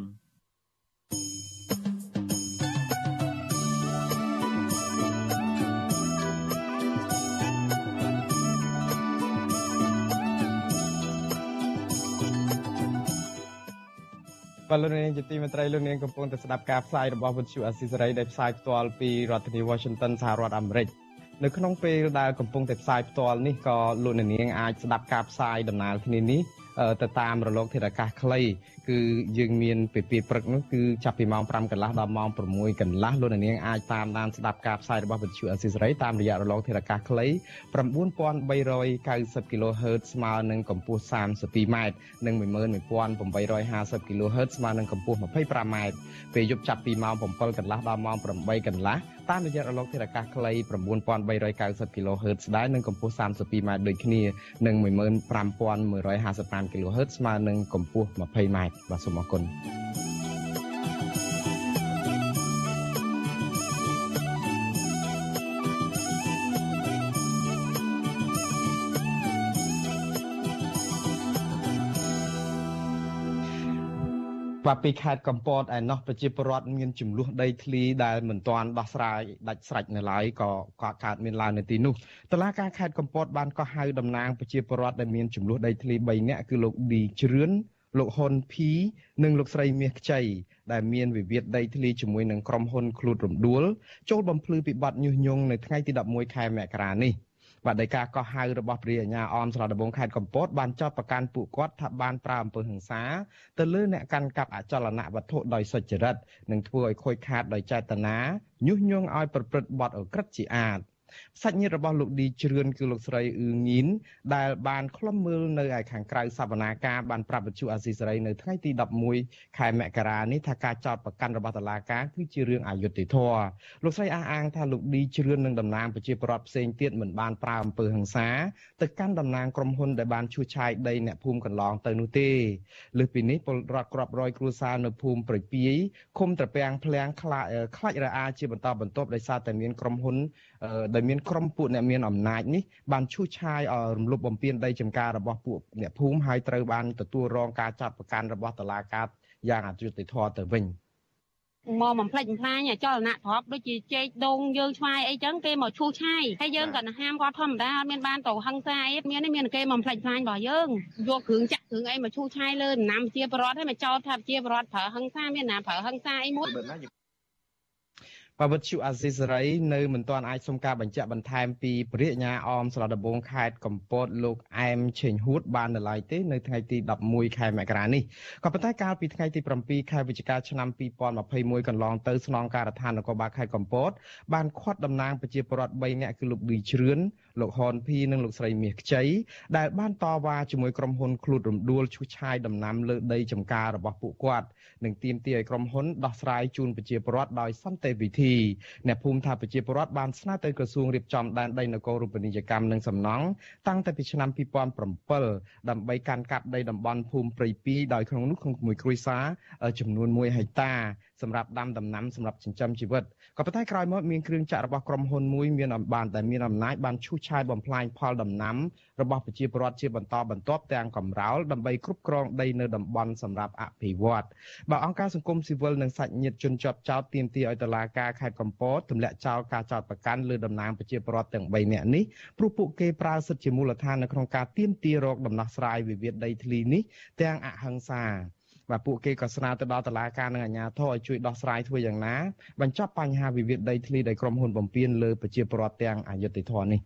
បាទលោកនាងជាទីមេត្រីលោកនាងកំពុងតែស្ដាប់ការផ្សាយរបស់វិទ្យុអស៊ីសេរីដែលផ្សាយផ្ទាល់ពីរដ្ឋធានី Washington សហរដ្ឋអាមេរិកនៅក្នុងពេលដែលកំពុងតែផ្សាយផ្ទាល់នេះក៏លោកនាងអាចស្ដាប់ការផ្សាយដំណើរគ្នានេះ ទៅតាមរលក ធាតុអាកាសខ្លីគឺយើងមានពេលពីព្រឹកនោះគឺចាប់ពីម៉ោង5កន្លះដល់ម៉ោង6កន្លះលោកនាងអាចតាមដានស្ដាប់ការផ្សាយរបស់វិទ្យុអស៊ីសេរីតាមរយៈរលកធាតុអាកាសខ្លី9390 kHz ស្មើនឹងកម្ពស់ 32m និង11850 kHz ស្មើនឹងកម្ពស់ 25m ពេលយប់ចាប់ពីម៉ោង7កន្លះដល់ម៉ោង8កន្លះតាមរយៈរលកធាតុអាកាសខ្លី9390 kHz ដែរនិងកម្ពស់ 32m ដូចគ្នានិង15155 kHz ស្មើនឹងកម្ពស់ 20m បាទសូមអរគុណ បាទពីខេត្តកំពតឯណោះប្រជាពលរដ្ឋមានចំនួនដីធ្លីដែលមិនទាន់ដោះស្រាយដាច់ស្រេចនៅឡើយក៏ក៏កើតមានឡើងនៅទីនោះតឡាការខេត្តកំពតបានកោះហៅតំណាងប្រជាពលរដ្ឋដែលមានចំនួនដីធ្លី3នាក់គឺលោកឌីជ្រឿនលោកហ៊ុនភីនិងលោកស្រីមាសខ្ចីដែលមានវិវាទដីធ្លីជាមួយនឹងក្រុមហ៊ុនឃ្លូតរំដួលចូលបំភ្លឺពីបទញុះញង់នៅថ្ងៃទី11ខែមករានេះ បាទដោយការកោះហៅរបស់ព្រះអាជ្ញាអមស្រុកដំបងខេត្តកំពតបានចោទប្រកាន់ពួកគាត់ថាបានប្រើអំពើហិង្សាទៅលើអ្នកកាន់កាប់អចលនវត្ថុដោយសុចរិតនិងធ្វើឲ្យខូចខាតដោយចេតនាញុះញង់ឲ្យប្រព្រឹត្តបទអក្រក់ជាអាត សាច់ញាតិរបស់លោកឌីជ្រឿនគឺលោកស្រីអ៊ឺងីនដែលបានខ្លំមើលនៅឯខាងក្រៅសវនាការបានប្រាប់វិទ្យុអាស៊ីសេរីនៅថ្ងៃទី11ខែមករានេះថាការចោទប្រកាន់របស់តុលាការគឺជារឿងអយុត្តិធម៌លោកស្រីអះអាងថាលោកឌីជ្រឿននិងតំណាងប្រជាពលរដ្ឋផ្សេងទៀតមិនបានប្រើអំពើហិង្សាទៅកាន់តំណាងក្រុមហ៊ុនដែលបានឈូសឆាយដីអ្នកភូមិកន្លងទៅនោះទេលើសពីនេះពលរដ្ឋក្របរយគ្រួសារនៅភូមិប្រពាយឃុំត្រពាំងភ្លៀងខ្លាចខ្លាចរអាជាបន្តបន្ទាប់ដោយសារតែមានក្រុមហ៊ុន ដែលមានក្រុមពួកអ្នកមានអំណាចនេះបានឈូសឆាយរំលោភបំពានដីចម្ការរបស់ពួកអ្នកភូមិហើយត្រូវបានទទួលរងការចាប់ប្រកាន់របស់តុលាការយ៉ាងអយុត្តិធម៌ទៅវិញមកបំផ្លិចបំផ្លាញចលនាទ្របដូចជាចេកដូងយើងឆ្វាយអីចឹងគេមកឈូសឆាយហើយយើងក៏ហាមគាត់ធម្មតាអត់មានបានទៅហឹងសាអីមានមានគេមកបំផ្លិចបំផ្លាញរបស់យើងយកគ្រឿងចាក់គ្រឿងអីមកឈូសឆាយលើដំណាំជាប្រវត្តិឲ្យមកចោទថាជាប្រវត្តិប្រើហឹងសាមានណាប្រើហឹងសាអីមួយ បវិទ្យុអាស៊ីសេរីនៅមិនទាន់អាចសុំការបញ្ជាក់បន្ថែមពីព្រះអាជ្ញាអមស្រុកដំបងខេត្តកំពតលោកអែមឆេងហួតបាននៅឡើយទេនៅថ្ងៃទី11ខែមករានេះក៏ប៉ុន្តែកាលពីថ្ងៃទី7ខែវិច្ឆិកាឆ្នាំ2021កន្លងទៅស្នងការដ្ឋាននគរបាលខេត្តកំពតបានខាត់តំណាងប្រជាពលរដ្ឋ3នាក់គឺលោកឌីជ្រឿនលោកហនភីនិងលោកស្រីមាសខ្ចីដែលបានតវ៉ាជាមួយក្រុមហ៊ុនឃ្លូតរំដួលឈូសឆាយដំណាំលើដីចម្ការរបស់ពួកគាត់និងទាមទារឲ្យក្រុមហ៊ុនដោះស្រាយជូនប្រជាពលរដ្ឋដោយសន្តិវិធីអ្នកភូមិថាប្រជាពលរដ្ឋបានស្នើទៅក្រសួងរៀបចំដែនដីនគររូបនីយកម្មនិងសំណង់តាំងតែពីឆ្នាំ2007ដើម្បីកាន់កាប់ដីតំបន់ភូមិព្រៃ2ដោយក្នុងនោះក្នុងមួយគ្រួសារចំនួន1ហិកតាសម្រាប់ដាំដំណាំសម្រាប់ចិញ្ចឹមជីវិតក៏ប៉ុន្តែក្រោយមកមានគ្រឿងចាក់របស់ក្រុមហ៊ុនមួយមានអំបានតែមានអំណាចបានឈូសឆាយបំផ្លាញផលដំណាំរបស់ប្រជាពលរដ្ឋជាបន្តបន្ទាប់ទាំងកំរោលដើម្បីគ្រប់គ្រងដីនៅតំបន់សម្រាប់អភិវឌ្ឍបើអង្គការសង្គមស៊ីវិលនិងសាច់ញាតិជនជាប់ចោតទាមទារឲ្យតុលាការខេត្តកំពតទម្លាក់ចោលការចោទប្រកាន់លើតំណាងប្រជាពលរដ្ឋទាំង3នាក់នេះព្រោះពួកគេប្រើសិទ្ធិជាមូលដ្ឋាននៅក្នុងការទាមទាររកដំណោះស្រាយវិវាទដីធ្លីនេះទាំងអហិង្សាបាទពួកគេក៏ស្នើទៅដល់តុលាការនិងអាជ្ញាធរឲ្យជួយដោះស្រាយធ្វើយ៉ាងណាបញ្ចប់បញ្ហាវិវាទដីធ្លីដែលក្រុមហ៊ុនបំពេញលើប្រជាពលរដ្ឋទាំងអយុត្តិធម៌នេះ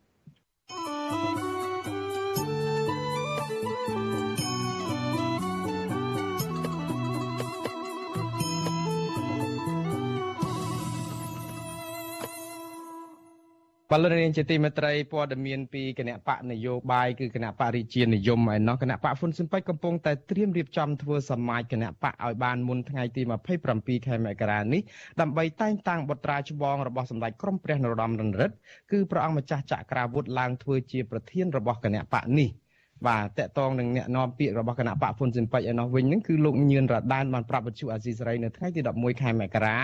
បលរនាងជាទីមេត្រីព័ត៌មានពីគណៈបកនយោបាយគឺគណៈបរិជានិយមឯណោះគណៈបកហ៊ុនស៊ិនប៉ិចកំពុងតែត្រៀមរៀបចំធ្វើសមាជគណៈបកឲ្យបានមុនថ្ងៃទី27ខែមករានេះដើម្បីតែងតាំងបុត្រាច្បងរបស់សម្ដេចក្រមព្រះនរោត្តមរណរដ្ឋគឺព្រះអង្គម្ចាស់ចក្រាវុធឡើងធ្វើជាប្រធានរបស់គណៈបកនេះ បាទតកតងនឹងអ្នកនាំពាក្យរបស់គណៈបកហ៊ុនស៊ិនប៉ិចឯនោះវិញហ្នឹងគឺលោកញឿនរដានបានប្រាប់វិទ្យុអាស៊ីសេរីនៅថ្ងៃទី11ខែមករា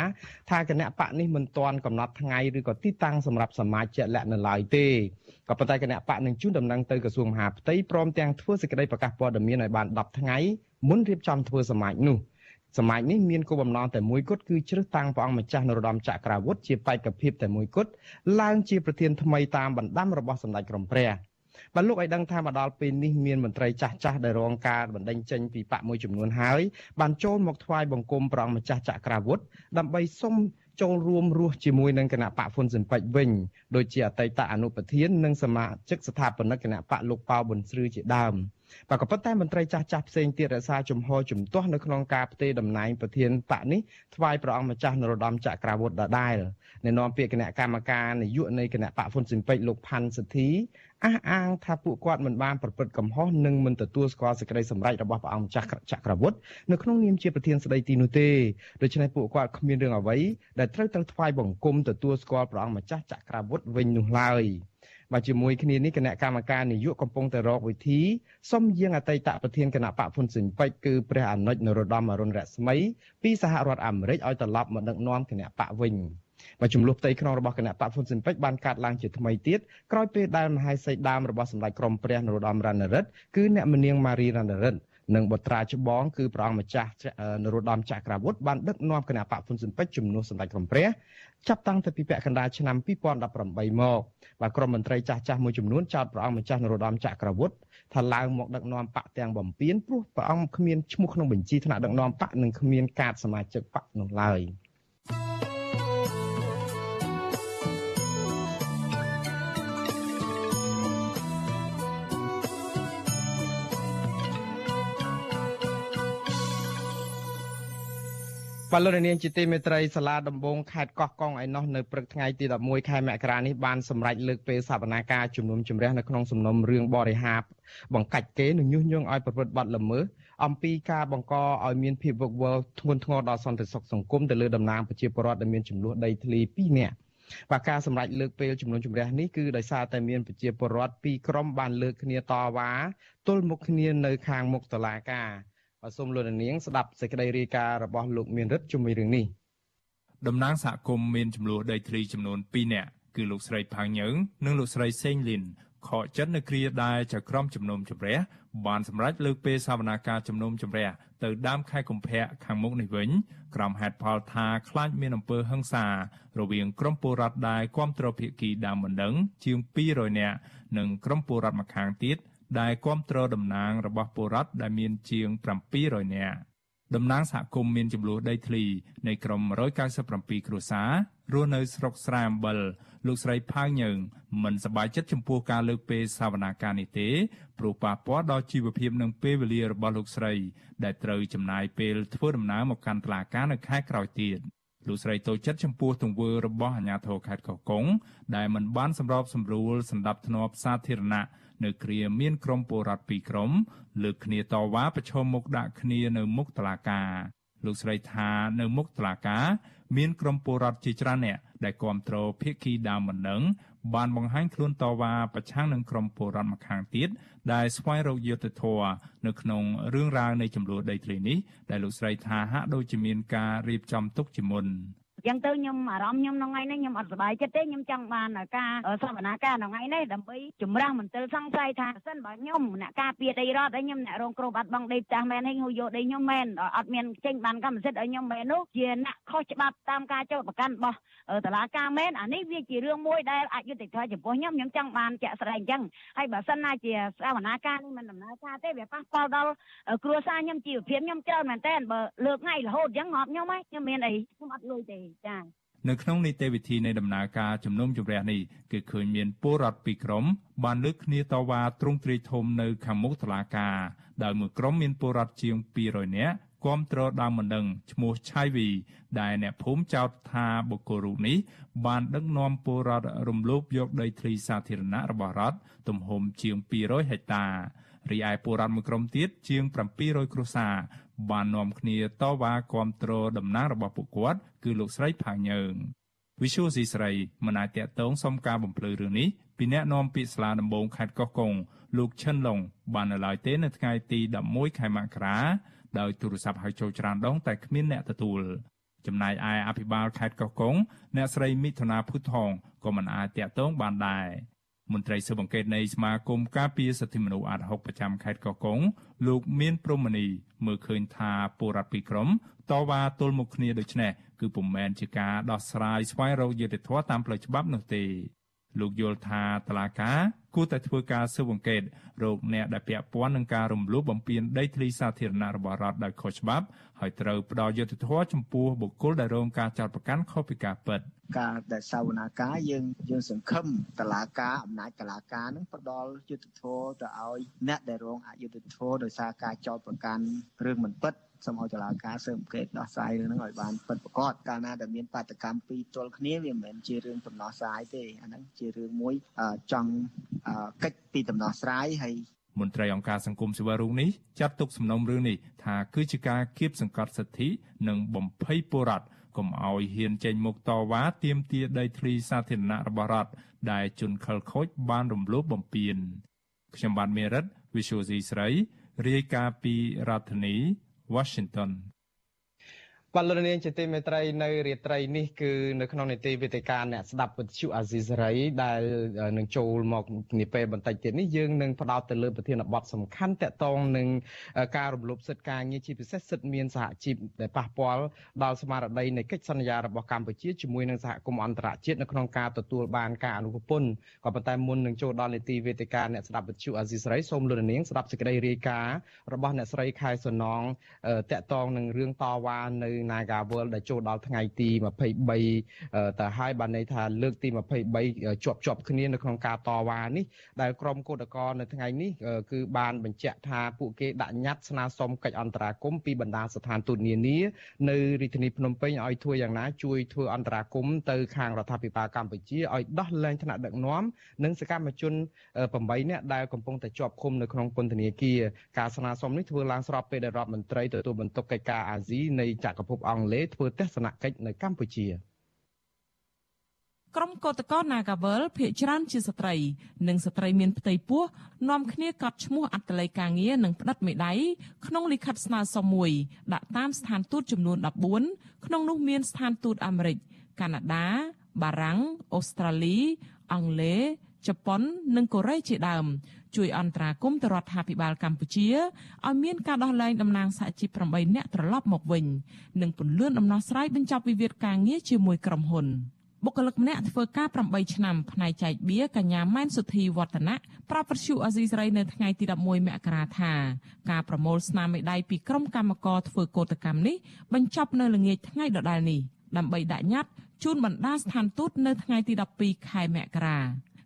ថាគណៈបកនេះមិនទាន់កំណត់ថ្ងៃឬក៏ទីតាំងសម្រាប់សមាជិកលក្ខនៅឡើយទេក៏ប៉ុន្តែគណៈបកនឹងជូនដំណឹងទៅក្រសួងមហាផ្ទៃព្រមទាំងធ្វើសេចក្តីប្រកាសព័ត៌មានឲ្យបាន10ថ្ងៃមុនរៀបចំធ្វើសមាជនោះសមាជនេះមានគោលបំណងតែមួយគត់គឺជ្រើសតាំងព្រះអង្គម្ចាស់នរោត្តមចក្រវុធជាបេក្ខភាពតែមួយគត់ឡើងជាប្រធានថ្មីតាមបណ្ដាំរបស់សម្ដេចក្រមព្រះ បាទលោកឲ្យដឹងថាមកដល់ពេលនេះមានមន្ត្រីចាស់ចាស់ដែលរងការបណ្ដេញចេញពីបកមួយចំនួនហើយបានចូលមកថ្វាយបង្គំព្រះអង្គម្ចាស់ចក្រាវុធដើម្បីសុំចូលរួមរស់ជាមួយនឹងគណៈបកហ៊ុនស៊ិនពេជ្រវិញដូចជាអតីតអនុប្រធាននិងសមាជិកស្ថាបនិកគណៈបកលោកប៉ៅប៊ុនស្ឬជាដើមបាទក៏ប៉ុន្តែមន្ត្រីចាស់ចាស់ផ្សេងទៀតរក្សាជំហរជំទាស់នៅក្នុងការផ្ទេរតំណែងប្រធានបកនេះថ្វាយព្រះអង្គម្ចាស់នរោត្តមចក្រាវុធដដែលនៅនាំពាក្យគណៈកម្មការនយោបាយនៃគណៈបកហ៊ុនស៊ិនពេជ្រលោកផាន់សធី អះអាងថាពួកគាត់មិនបានប្រព្រឹត្តកំហុសនិងមិនទទួលស្គាល់សេចក្តីសម្រេចរបស់ព្រះអង្គម្ចាស់ចក្រវុឌ្ឍនៅក្នុងនាមជាប្រធានស្ដីទីនោះទេដូច្នេះពួកគាត់គ្មានរឿងអ្វីដែលត្រូវទៅថ្វាយបង្គំទទួលស្គាល់ព្រះអង្គម្ចាស់ចក្រវុឌ្ឍវិញនោះឡើយបាទជាមួយគ្នានេះគណៈកម្មការនយោបាយកំពុងតែរកវិធីសុំយាងអតីតប្រធានគណៈបកហ៊ុនស៊ិនពេជ្រគឺព្រះអនុជនរោត្តមអរុណរស្មីពីសហរដ្ឋអាមេរិកឲ្យត្រឡប់មកដឹកនាំគណៈបកវិញ។ បាទចំនួនផ្ទៃក្នុងរបស់គណៈបកហ៊ុនស៊ិនពេជ្របានកាត់ឡើងជាថ្មីទៀតក្រោយពេលដែលមហាសីដើមរបស់សម្ដេចក្រមព្រះនរោត្តមរណរដ្ឋគឺអ្នកមនាងម៉ារីរណរដ្ឋនិងបុត្រាច្បងគឺព្រះអង្គម្ចាស់នរោត្តមចក្រវុឌ្ឍបានដឹកនាំគណៈបកហ៊ុនស៊ិនពេជ្រជំនួសសម្ដេចក្រមព្រះចាប់តាំងពីពាក់កណ្ដាលឆ្នាំ2018មកបាទក្រមមន្ត្រីចាស់ចាស់មួយចំនួនចោទព្រះអង្គម្ចាស់នរោត្តមចក្រវុឌ្ឍថាឡើងមកដឹកនាំបកទាំងបំពេញព្រោះព្រះអង្គគ្មានឈ្មោះក្នុងបញ្ជីថ្នាក់ដឹកនាំបកនិងគ្មានកាតសមាជិកបកនោះឡើយ។ បលរនាងជាទីមេត្រីសាលាដំបងខេត្តកោះកុងឯណោះនៅព្រឹកថ្ងៃទី11ខែមករានេះបានសម្រេចលើកពេលសវនាការជំនុំជម្រះនៅក្នុងសំណុំរឿងបរិហាបបង្កាច់គេនិងញុះញង់ឲ្យប្រព្រឹត្តបទល្មើសអំពីការបង្កឲ្យមានភាពវឹកវរធ្ងន់ធ្ងរដល់សន្តិសុខសង្គមទៅលើតំណាងប្រជាពលរដ្ឋដែលមានចំនួនដីធ្លី2នាក់បាទការសម្រេចលើកពេលជំនុំជម្រះនេះគឺដោយសារតែមានប្រជាពលរដ្ឋពីរក្រុមបានលើកគ្នាតវ៉ាទល់មុខគ្នានៅខាងមុខតុលាការ បាទសូមលោកនាងស្ដាប់សេចក្តីរាយការណ៍របស់លោកមានរិទ្ធជុំវិញរឿងនេះតំណាងសហគមន៍មានចំនួនដីធ្លីចំនួន2នាក់គឺលោកស្រីផាងញើងនិងលោកស្រីសេងលីនខកចិត្តនៅគ្រាដែលចក្រមជំនុំជម្រះបានសម្រេចលើកពេលសវនាការជំនុំជម្រះទៅដើមខែកុម្ភៈខាងមុខនេះវិញក្រុមហេតុផលថាខ្លាចមានអំពើហិង្សារវាងក្រុមពលរដ្ឋដែលគ្រប់គ្រងភៀកគីដើមមិនដឹងជាង200នាក់និងក្រុមពលរដ្ឋម្ខាងទៀត ដែលគ្រប់គ្រងតំណាងរបស់ពលរដ្ឋដែលមានជាង700នាក់តំណាងសហគមន៍មានចំនួនដីធ្លីនៃក្រុម197គ្រួសាររស់នៅស្រុកស្រែអំបិលលោកស្រីផៅញើងមិនសប្បាយចិត្តចំពោះការលើកពេលសវនាការនេះទេព្រោះប៉ះពាល់ដល់ជីវភាពនិងពេលវេលារបស់លោកស្រី ដែលត្រូវចំណាយពេលធ្វើដំណើរមកកាន់តុលាការនៅខែក្រោយទៀតលោកស្រីតូចចិត្តចំពោះទង្វើរបស់អាជ្ញាធរខេត្តកោះកុងដែលមិនបានសម្របសម្រួលសម្ដាប់ធ្នាប់សាធារណៈ នៅគ្រាមានក្រុមពលរដ្ឋពីរក្រុមលើកគ្នាតវ៉ាប្រឈមមុខដាក់គ្នានៅមុខតុលាការលោកស្រីថានៅមុខតុលាការមានក្រុមពលរដ្ឋជាច្រើនអ្នកដែលគ្រប់គ្រងភៀកគីដើមមិនដឹងបានបង្ហាញខ្លួនតវ៉ាប្រឆាំងនឹងក្រុមពលរដ្ឋម្ខាងទៀតដែលស្វែងរកយុត្តិធម៌នៅក្នុងរឿងរ៉ាវនៃចំនួនដីធ្លីនេះដែលលោកស្រីថាហាក់ដូចជាមានការរៀបចំទុកជាមុន។ អញ្ចឹងទៅខ្ញុំអារម្មណ៍ខ្ញុំក្នុងថ្ងៃនេះខ្ញុំអត់សប្បាយចិត្តទេខ្ញុំចង់បានការសវនាការក្នុងថ្ងៃនេះដើម្បីជំរះមន្ទិលសង្ស័យថាសិនបើខ្ញុំអ្នកការពារដីរដ្ឋហើយខ្ញុំអ្នករងគ្រោះបាត់បង់ដីផ្ទះមែនហើយហូរយកដីខ្ញុំមែនអត់មានចេញបានកម្មសិទ្ធិឲ្យខ្ញុំមែននោះជាអ្នកខុសច្បាប់តាមការចោទប្រកាន់របស់តឡាការមែនអានេះវាជារឿងមួយដែលអយុត្តិធម៌ចំពោះខ្ញុំខ្ញុំចង់បានជាក់ស្ដែងអញ្ចឹងហើយបើសិនណាជាសវនាការនេះមិនដំណើរការទេវាប៉ះពាល់ដល់គ្រួសារខ្ញុំជីវភាពខ្ញុំច្រើនមែនតើបើលើកថ្ងៃរហូតអញ្ចឹងងាប់ខ្ញុំហើយខ្ញុំមានអីខ្ញុំអត់លុយទេចានៅក្នុងនីតិវិធីនៃដំណើរការជំនុំជម្រះនេះគឺឃើញមានពលរដ្ឋពីរក្រុមបានលើកគ្នាតវ៉ាទ្រង់ទ្រាយធំនៅខាងមុខតុលាការដោយមួយក្រុមមានពលរដ្ឋជាង200នាក់គាំទ្រដើមមិនដឹងឈ្មោះឆៃវីដែលអ្នកភូមិចោទថាបុគ្គលរូបនេះបានដឹកនាំពលរដ្ឋរំលោភយកដីធ្លីសាធារណៈរបស់រដ្ឋទំហំជាង200ហិកតារីឯពលរដ្ឋមួយក្រុមទៀតជាង700គ្រួសារ បាននាំគ្នាតវ៉ាគាំទ្រតំណាងរបស់ពួកគាត់គឺលោកស្រីផាងញើងវិសុយស៊ីស្រីមិនអាចតតងសុំការបំភ្លឺរឿងនេះពីអ្នកនាំពាក្យស្លាដំបងខេត្តកោះកុងលោកឈិនឡុងបាននៅឡើយទេនៅថ្ងៃទី11ខែមករាដោយទូរស័ព្ទហៅចូលច្រើនដងតែគ្មានអ្នកទទួលចំណែកឯអភិបាលខេត្តកោះកុងអ្នកស្រីមិថុនាភុថងក៏មិនអាចតាក់ទងបានដែរ មន្ត្រីស៊ើបអង្កេតនៃសមាគមការពារសិទ្ធិមនុស្សអាត6ប្រចាំខេត្តកោះកុងលោកមានព្រំមនីមើលឃើញថាពលរដ្ឋពីរក្រុមតវ៉ាទល់មុខគ្នាដូចនេះគឺពុំមែនជាការដោះស្រាយស្វែងរកយុត្តិធម៌តាមផ្លូវច្បាប់នោះទេលោកយល់ថាតឡាកា គួរតែធ្វើការស៊ើបអង្កេតរោគអ្នកដែលពាក់ព័ន្ធនឹងការរំលោភបំពានដីធ្លីសាធារណៈរបស់រដ្ឋដោយខុសច្បាប់ហើយត្រូវផ្ដល់យុត្តិធម៌ចំពោះបុគ្គលដែលរងការចោទប្រកាន់ខុសពីការពិតការដែលសាវនាការយើងយើងសង្ឃឹមតឡាការអំណាចតឡាការនឹងផ្ដល់យុត្តិធម៌ទៅឲ្យអ្នកដែលរងអយុត្តិធម៌ដោយសារការចោទប្រកាន់រឿងមិនពិត សូមឲ្យតុលាការស៊ើបអង្កេតដោះស្រាយរឿងហ្នឹងឲ្យបានពិតប្រាកដកាលណាដែលមានបាតកម្មពីរទល់គ្នាវាមិនមែនជារឿងដំណោះស្រាយទេអាហ្នឹងជារឿងមួយចង់កិច្ចពីដំណោះស្រាយហើយមន្ត្រីអង្គការសង្គមស៊ីវិលរូបនេះចាត់ទុកសំណុំរឿងនេះថាគឺជាការគៀបសង្កត់សិទ្ធិនិងបំភ័យពលរដ្ឋកុំឲ្យហ៊ានចេញមុខតវ៉ាទាមទារដីធ្លីសាធារណៈរបស់រដ្ឋដែលជនខិលខូចបានរំលោភបំពានខ្ញុំបាទមេរិត Visual C ស្រីរាយការណ៍ពីរដ្ឋធានី Washington បាទលោកនាងជាទីមេត្រីនៅរាត្រីនេះគឺនៅក្នុងនីតិវិទ្យាអ្នកស្ដាប់វិទ្យុអាស៊ីសេរីដែលនឹងចូលមកនាពេលបន្តិចទៀតនេះយើងនឹងផ្ដោតទៅលើប្រធានបទសំខាន់តកតងនឹងការរំលោភសិទ្ធិការងារជាពិសេសសិទ្ធិមានសហជីពដែលប៉ះពាល់ដល់ស្មារតីនៃកិច្ចសន្យារបស់កម្ពុជាជាមួយនឹងសហគមន៍អន្តរជាតិនៅក្នុងការទទួលបានការអនុគ្រោះក៏ប៉ុន្តែមុននឹងចូលដល់នីតិវិទ្យាអ្នកស្ដាប់វិទ្យុអាស៊ីសេរីសូមលោកនាងស្ដាប់សេចក្តីរាយការណ៍របស់អ្នកស្រីខែសំណងតកតងនឹងរឿងតវ៉ានៅ Nagawal ដែលចូលដល់ថ្ងៃទី23ទៅហើយបានន័យថាលើកទី23ជាប់ជាប់គ្នានៅក្នុងការតវ៉ានេះដែលក្រមកោតក្រនៅថ្ងៃនេះគឺបានបញ្ជាក់ថាពួកគេដាក់ញត្តិស្នើសុំកិច្ចអន្តរាគមន៍ពីបណ្ដាស្ថានទូតនានានៅរាជធានីភ្នំពេញឲ្យធ្វើយ៉ាងណាជួយធ្វើអន្តរាគមន៍ទៅខាងរដ្ឋាភិបាលកម្ពុជាឲ្យដោះលែងថ្នាក់ដឹកនាំនិងសកម្មជន8នាក់ដែលកំពុងតែជាប់ឃុំនៅក្នុងពន្ធនាគារការស្នើសុំនេះធ្វើឡើងស្របពេលដែលរដ្ឋមន្ត្រីទទួលបន្ទុកកិច្ចការអាស៊ីនៃចក្រភពអង់គ្លេសធ្វើទស្សនកិច្ចនៅកម្ពុជាក្រុមកោតក្រ Nagawal ភ ieck ច្រើនជាស្ត្រី និងស្ត្រីមានផ្ទៃពោះនាំគ្នាកត់ឈ្មោះអត្តលេខការងារនិងផ្តិតមេដៃក្នុងលិខិតស្នើសុំមួយដាក់តាមស្ថានទូតចំនួន14ក្នុងនោះមានស្ថានទូតអាមេរិកកាណាដា បារាំងអូស្ត្រាលីអង់គ្លេសជប៉ុន និងកូរ៉េជាដើម ជួយអន្តរាគមន៍ទៅរដ្ឋាភិបាលកម្ពុជាឲ្យមានការដោះលែងតំណាងសហជីព8នាក់ត្រឡប់មកវិញនិងពន្លឿនដំណោះស្រាយបញ្ចប់វិវាទការងារជាមួយក្រុមហ៊ុនបុគ្គលិកម្នាក់ធ្វើការ8ឆ្នាំផ្នែកចែកបៀកញ្ញាម៉ែនសុធីវឌ្ឍនៈប្រាប់វិទ្យុអាស៊ីសេរីនៅថ្ងៃទី11មករាថាការប្រមូលស្នាមមេដៃពីក្រុមកម្មករធ្វើកោតកម្មនេះបញ្ចប់នៅល្ងាចថ្ងៃដដែលនេះដើម្បីដាក់ញត្តិជូនបណ្ដាស្ថានទូតនៅថ្ងៃទី12ខែមករា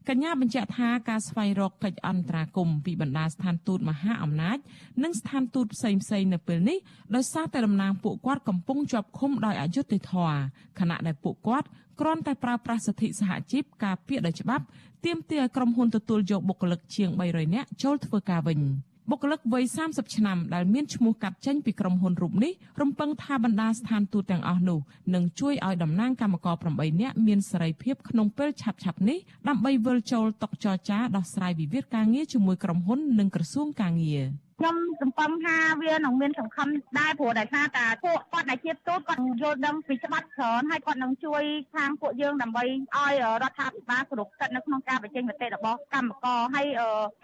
កញ្ញាបញ្ជាក់ថាការស្វែងរកកិច្ចអន្តរាគមន៍ពីបណ្ដាស្ថានទូតមហាអំណាច និងស្ថានទូតផ្សេងៗនៅពេលនេះដោយសារតែតំណាងពួកគាត់កំពុងជាប់ឃុំដោយអយុត្តិធម៌ខណៈដែលពួកគាត់គ្រាន់តែប្រើប្រាស់សិទ្ធិសហជីពការពារដោយច្បាប់ទាមទារឲ្យក្រុមហ៊ុនទទួលយកបុគ្គលិកជាង300នាក់ចូលធ្វើការវិញ។ បុគ្គលិកវ័យ30ឆ្នាំដែលមានឈ្មោះកាត់ចេញពីក្រុមហ៊ុនរូបនេះរំពឹងថាបណ្ដាស្ថានទូតទាំងអស់នោះនឹងជួយឲ្យតំណាងកម្មករ8នាក់មានសេរីភាពក្នុងពេលឆាប់ៗនេះដើម្បីវិលចូលតុចរចាដោះស្រាយវិវាទការងារជាមួយក្រុមហ៊ុននិងក្រសួងការងារ។ ខ្ញុំសង្កត់ថាវានឹងមានសង្ឃឹមដែរព្រោះដោយសារតែពួកគាត់ដែលជាទូតគាត់យល់ដឹងពីច្បាប់ច្រើនហើយគាត់នឹងជួយខាងពួកយើងដើម្បីឲ្យរដ្ឋាភិបាលគ្រប់សិទ្ធិនៅក្នុងការបញ្ចេញមតិរបស់កម្មករហើយ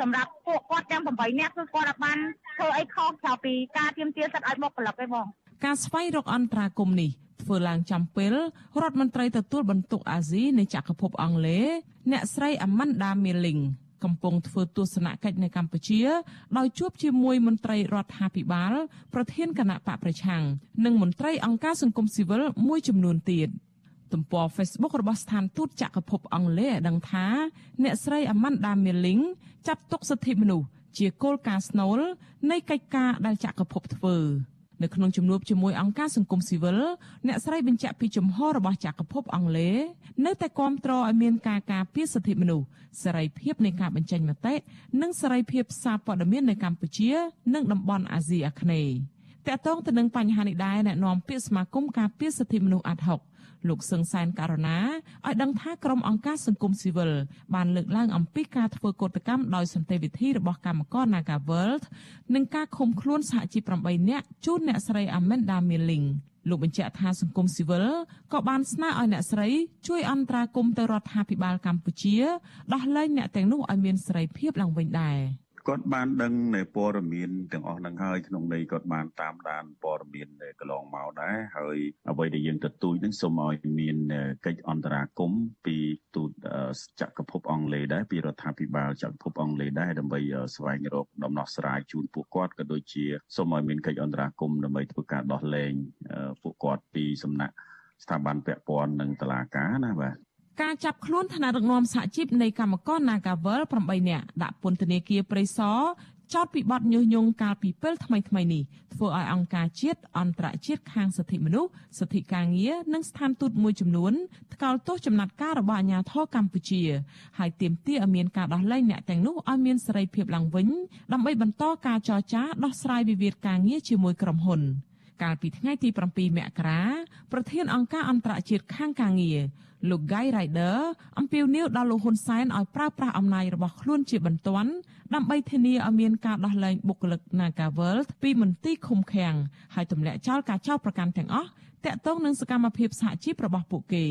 សម្រាប់ពួកគាត់ទាំង8នាក់គឺគាត់បានធ្វើអីខុសក្រៅពីការទាមទារសិទ្ធិឲ្យបុគ្គលិកឯងបងការស្វែងរកអន្តរាគមនេះធ្វើឡើងចំពេលរដ្ឋមន្ត្រីទទួលបន្ទុកអាស៊ីនៃចក្រភពអង់គ្លេសអ្នកស្រី Amanda Milling កំពុងធ្វើទស្សនកិច្ចនៅកម្ពុជា ដោយជួបជាមួយមន្ត្រីរដ្ឋាភិបាល ប្រធានគណៈបកប្រឆាំងនិងមន្ត្រីអង្គការសង្គមស៊ីវិលមួយចំនួនទៀតទំព័រ Facebook របស់ស្ថានទូតចក្រភពអង់គ្លេសឲ្យដឹងថាអ្នកស្រី Amanda Milling ចាត់ទុកសិទ្ធិមនុស្សជាគោលការណ៍ស្នូលនៃកិច្ចការដែលចក្រភពធ្វើ នៅក្នុងជំនួបជាមួយអង្គការសង្គមស៊ីវិលអ្នកស្រីបញ្ជាក់ពីជំហររបស់ចក្រភពអង់គ្លេសនៅតែគាំទ្រឲ្យមានការការពារសិទ្ធិមនុស្សសេរីភាពនៃការបញ្ចេញមតិនិងសេរីភាពសារព័ត៌មាននៅកម្ពុជា និងតំបន់អាស៊ីអាគ្នេយ៍តកតងទៅនឹងបញ្ហានេះដែរអ្នកនាំពាក្យសមាគមការពារសិទ្ធិមនុស្សអាត់ហុក លោកសឹងសែនករណាឲ្យដឹងថាក្រុមអង្គការសង្គមស៊ីវិលបានលើកឡើងអំពីការធ្វើកោតកម្មដោយសន្តិវិធីរបស់កម្មករ Naga World និងការឃុំខ្លួនសហជីព8នាក់ជូនអ្នកស្រី Amanda Milling លោកបញ្ជាក់ថាសង្គមស៊ីវិលក៏បានស្នើឲ្យអ្នកស្រីជួយអន្តរាគមន៍ទៅរដ្ឋាភិបាលកម្ពុជាដោះលែងអ្នកទាំងនោះឲ្យមានសេរីភាពឡើងវិញដែរ។ គាត់បានដឹងនៅព័ត៌មានទាំងអស់ហ្នឹងហើយក្នុងន័យគាត់បានតាមដានព័ត៌មានកន្លងមកដែរហើយអ្វីដែលយើងទទូចហ្នឹងសូមឲ្យមានកិច្ចអន្តរាគមន៍ពីទូតចក្រភពអង់គ្លេសដែរពីរដ្ឋាភិបាលចក្រភពអង់គ្លេសដែរដើម្បីស្វែងរកដំណោះស្រាយជូនពួកគាត់ក៏ដូចជាសូមឲ្យមានកិច្ចអន្តរាគមន៍ដើម្បីធ្វើការដោះលែងពួកគាត់ពីសំណាក់ស្ថាប័នពាក់ព័ន្ធនិងតុលាការណាបាទ ការចាប់ខ្លួនថ្នាក់ដឹកនាំសហជីពនៃកម្មករ Nagavel 8នាក់ដាក់ពន្ធនាគារព្រៃសរចោតពីបទញុះញង់កាលពីពេលថ្មីថ្មីនេះធ្វើឲ្យអង្គការជាតិអន្តរជាតិខាងសិទ្ធិមនុស្សសិទ្ធិការងារនិងស្ថានទូតមួយចំនួនថ្កោលទោសចំណាត់ការរបស់អាជ្ញាធរកម្ពុជាហើយទាមទារឲ្យមានការដោះលែងអ្នកទាំងនោះឲ្យមានសេរីភាពឡើងវិញដើម្បីបន្តការចរចាដោះស្រាយវិវាទការងារជាមួយក្រុមហ៊ុនកាលពីថ្ងៃទី7មករាប្រធានអង្គការអន្តរជាតិខាងការងារ លោក Guy Ryder អំពាវនាវដល់លោកហ៊ុនសែនឲ្យប្រើប្រាស់អំណាចរបស់ខ្លួនជាបន្ទាន់ដើម្បីធានាឲ្យមានការដោះលែងបុគ្គលិក Nagavel ពីមន្ទីរឃុំឃាំងហើយទម្លាក់ចោលការចោទប្រកាន់ទាំងអស់តាក់ទងនឹងសកម្មភាពសហជីពរបស់ពួកគេ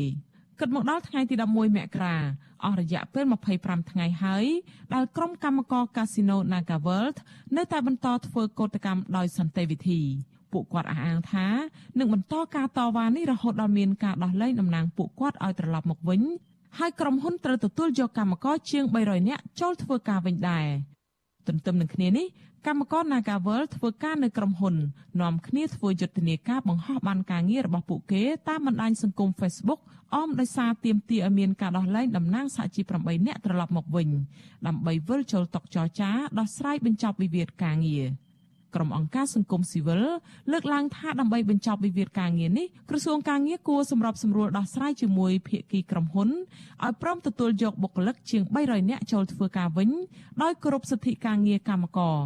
គិតមកដល់ថ្ងៃទី11មករាអស់រយៈពេល25ថ្ងៃហើយដែលក្រុមកម្មករកាស៊ីណូ Nagaworld នៅតែបន្តធ្វើកោតកម្មដោយសន្តិវិធី ពួកគាត់អះអាងថានឹងបន្តការតវ៉ានេះរហូតដល់មានការដោះលែងតំណាងពួកគាត់ឲ្យត្រឡប់មកវិញហើយក្រុមហ៊ុនត្រូវទទួលយកកម្មករជាង300នាក់ចូលធ្វើការវិញដែរទន្ទឹមនឹងគ្នានេះកម្មករ Nagavel ធ្វើការនៅក្រុមហ៊ុននាំគ្នាធ្វើយុទ្ធនាការបង្ហោះបានការងាររបស់ពួកគេតាមបណ្ដាញសង្គម Facebook អមដោយសារទាមទារឲ្យមានការដោះលែងតំណាងសហជីព8នាក់ត្រឡប់មកវិញដើម្បីវិលចូលតុចរចាដោះស្រាយបញ្ចប់វិវាទការងារ។ ក្រុមអង្គការសង្គមស៊ីវិលលើកឡើងថាដើម្បីបញ្ចប់វិវាទការងារនេះក្រសួងការងារគួរសម្របសម្រួលដោះស្រាយជាមួយភាគីក្រុមហ៊ុនឲ្យព្រមទទួលយកបុគ្គលិកជាង300នាក់ចូលធ្វើការវិញដោយគោរពសិទ្ធិការងារកម្មករ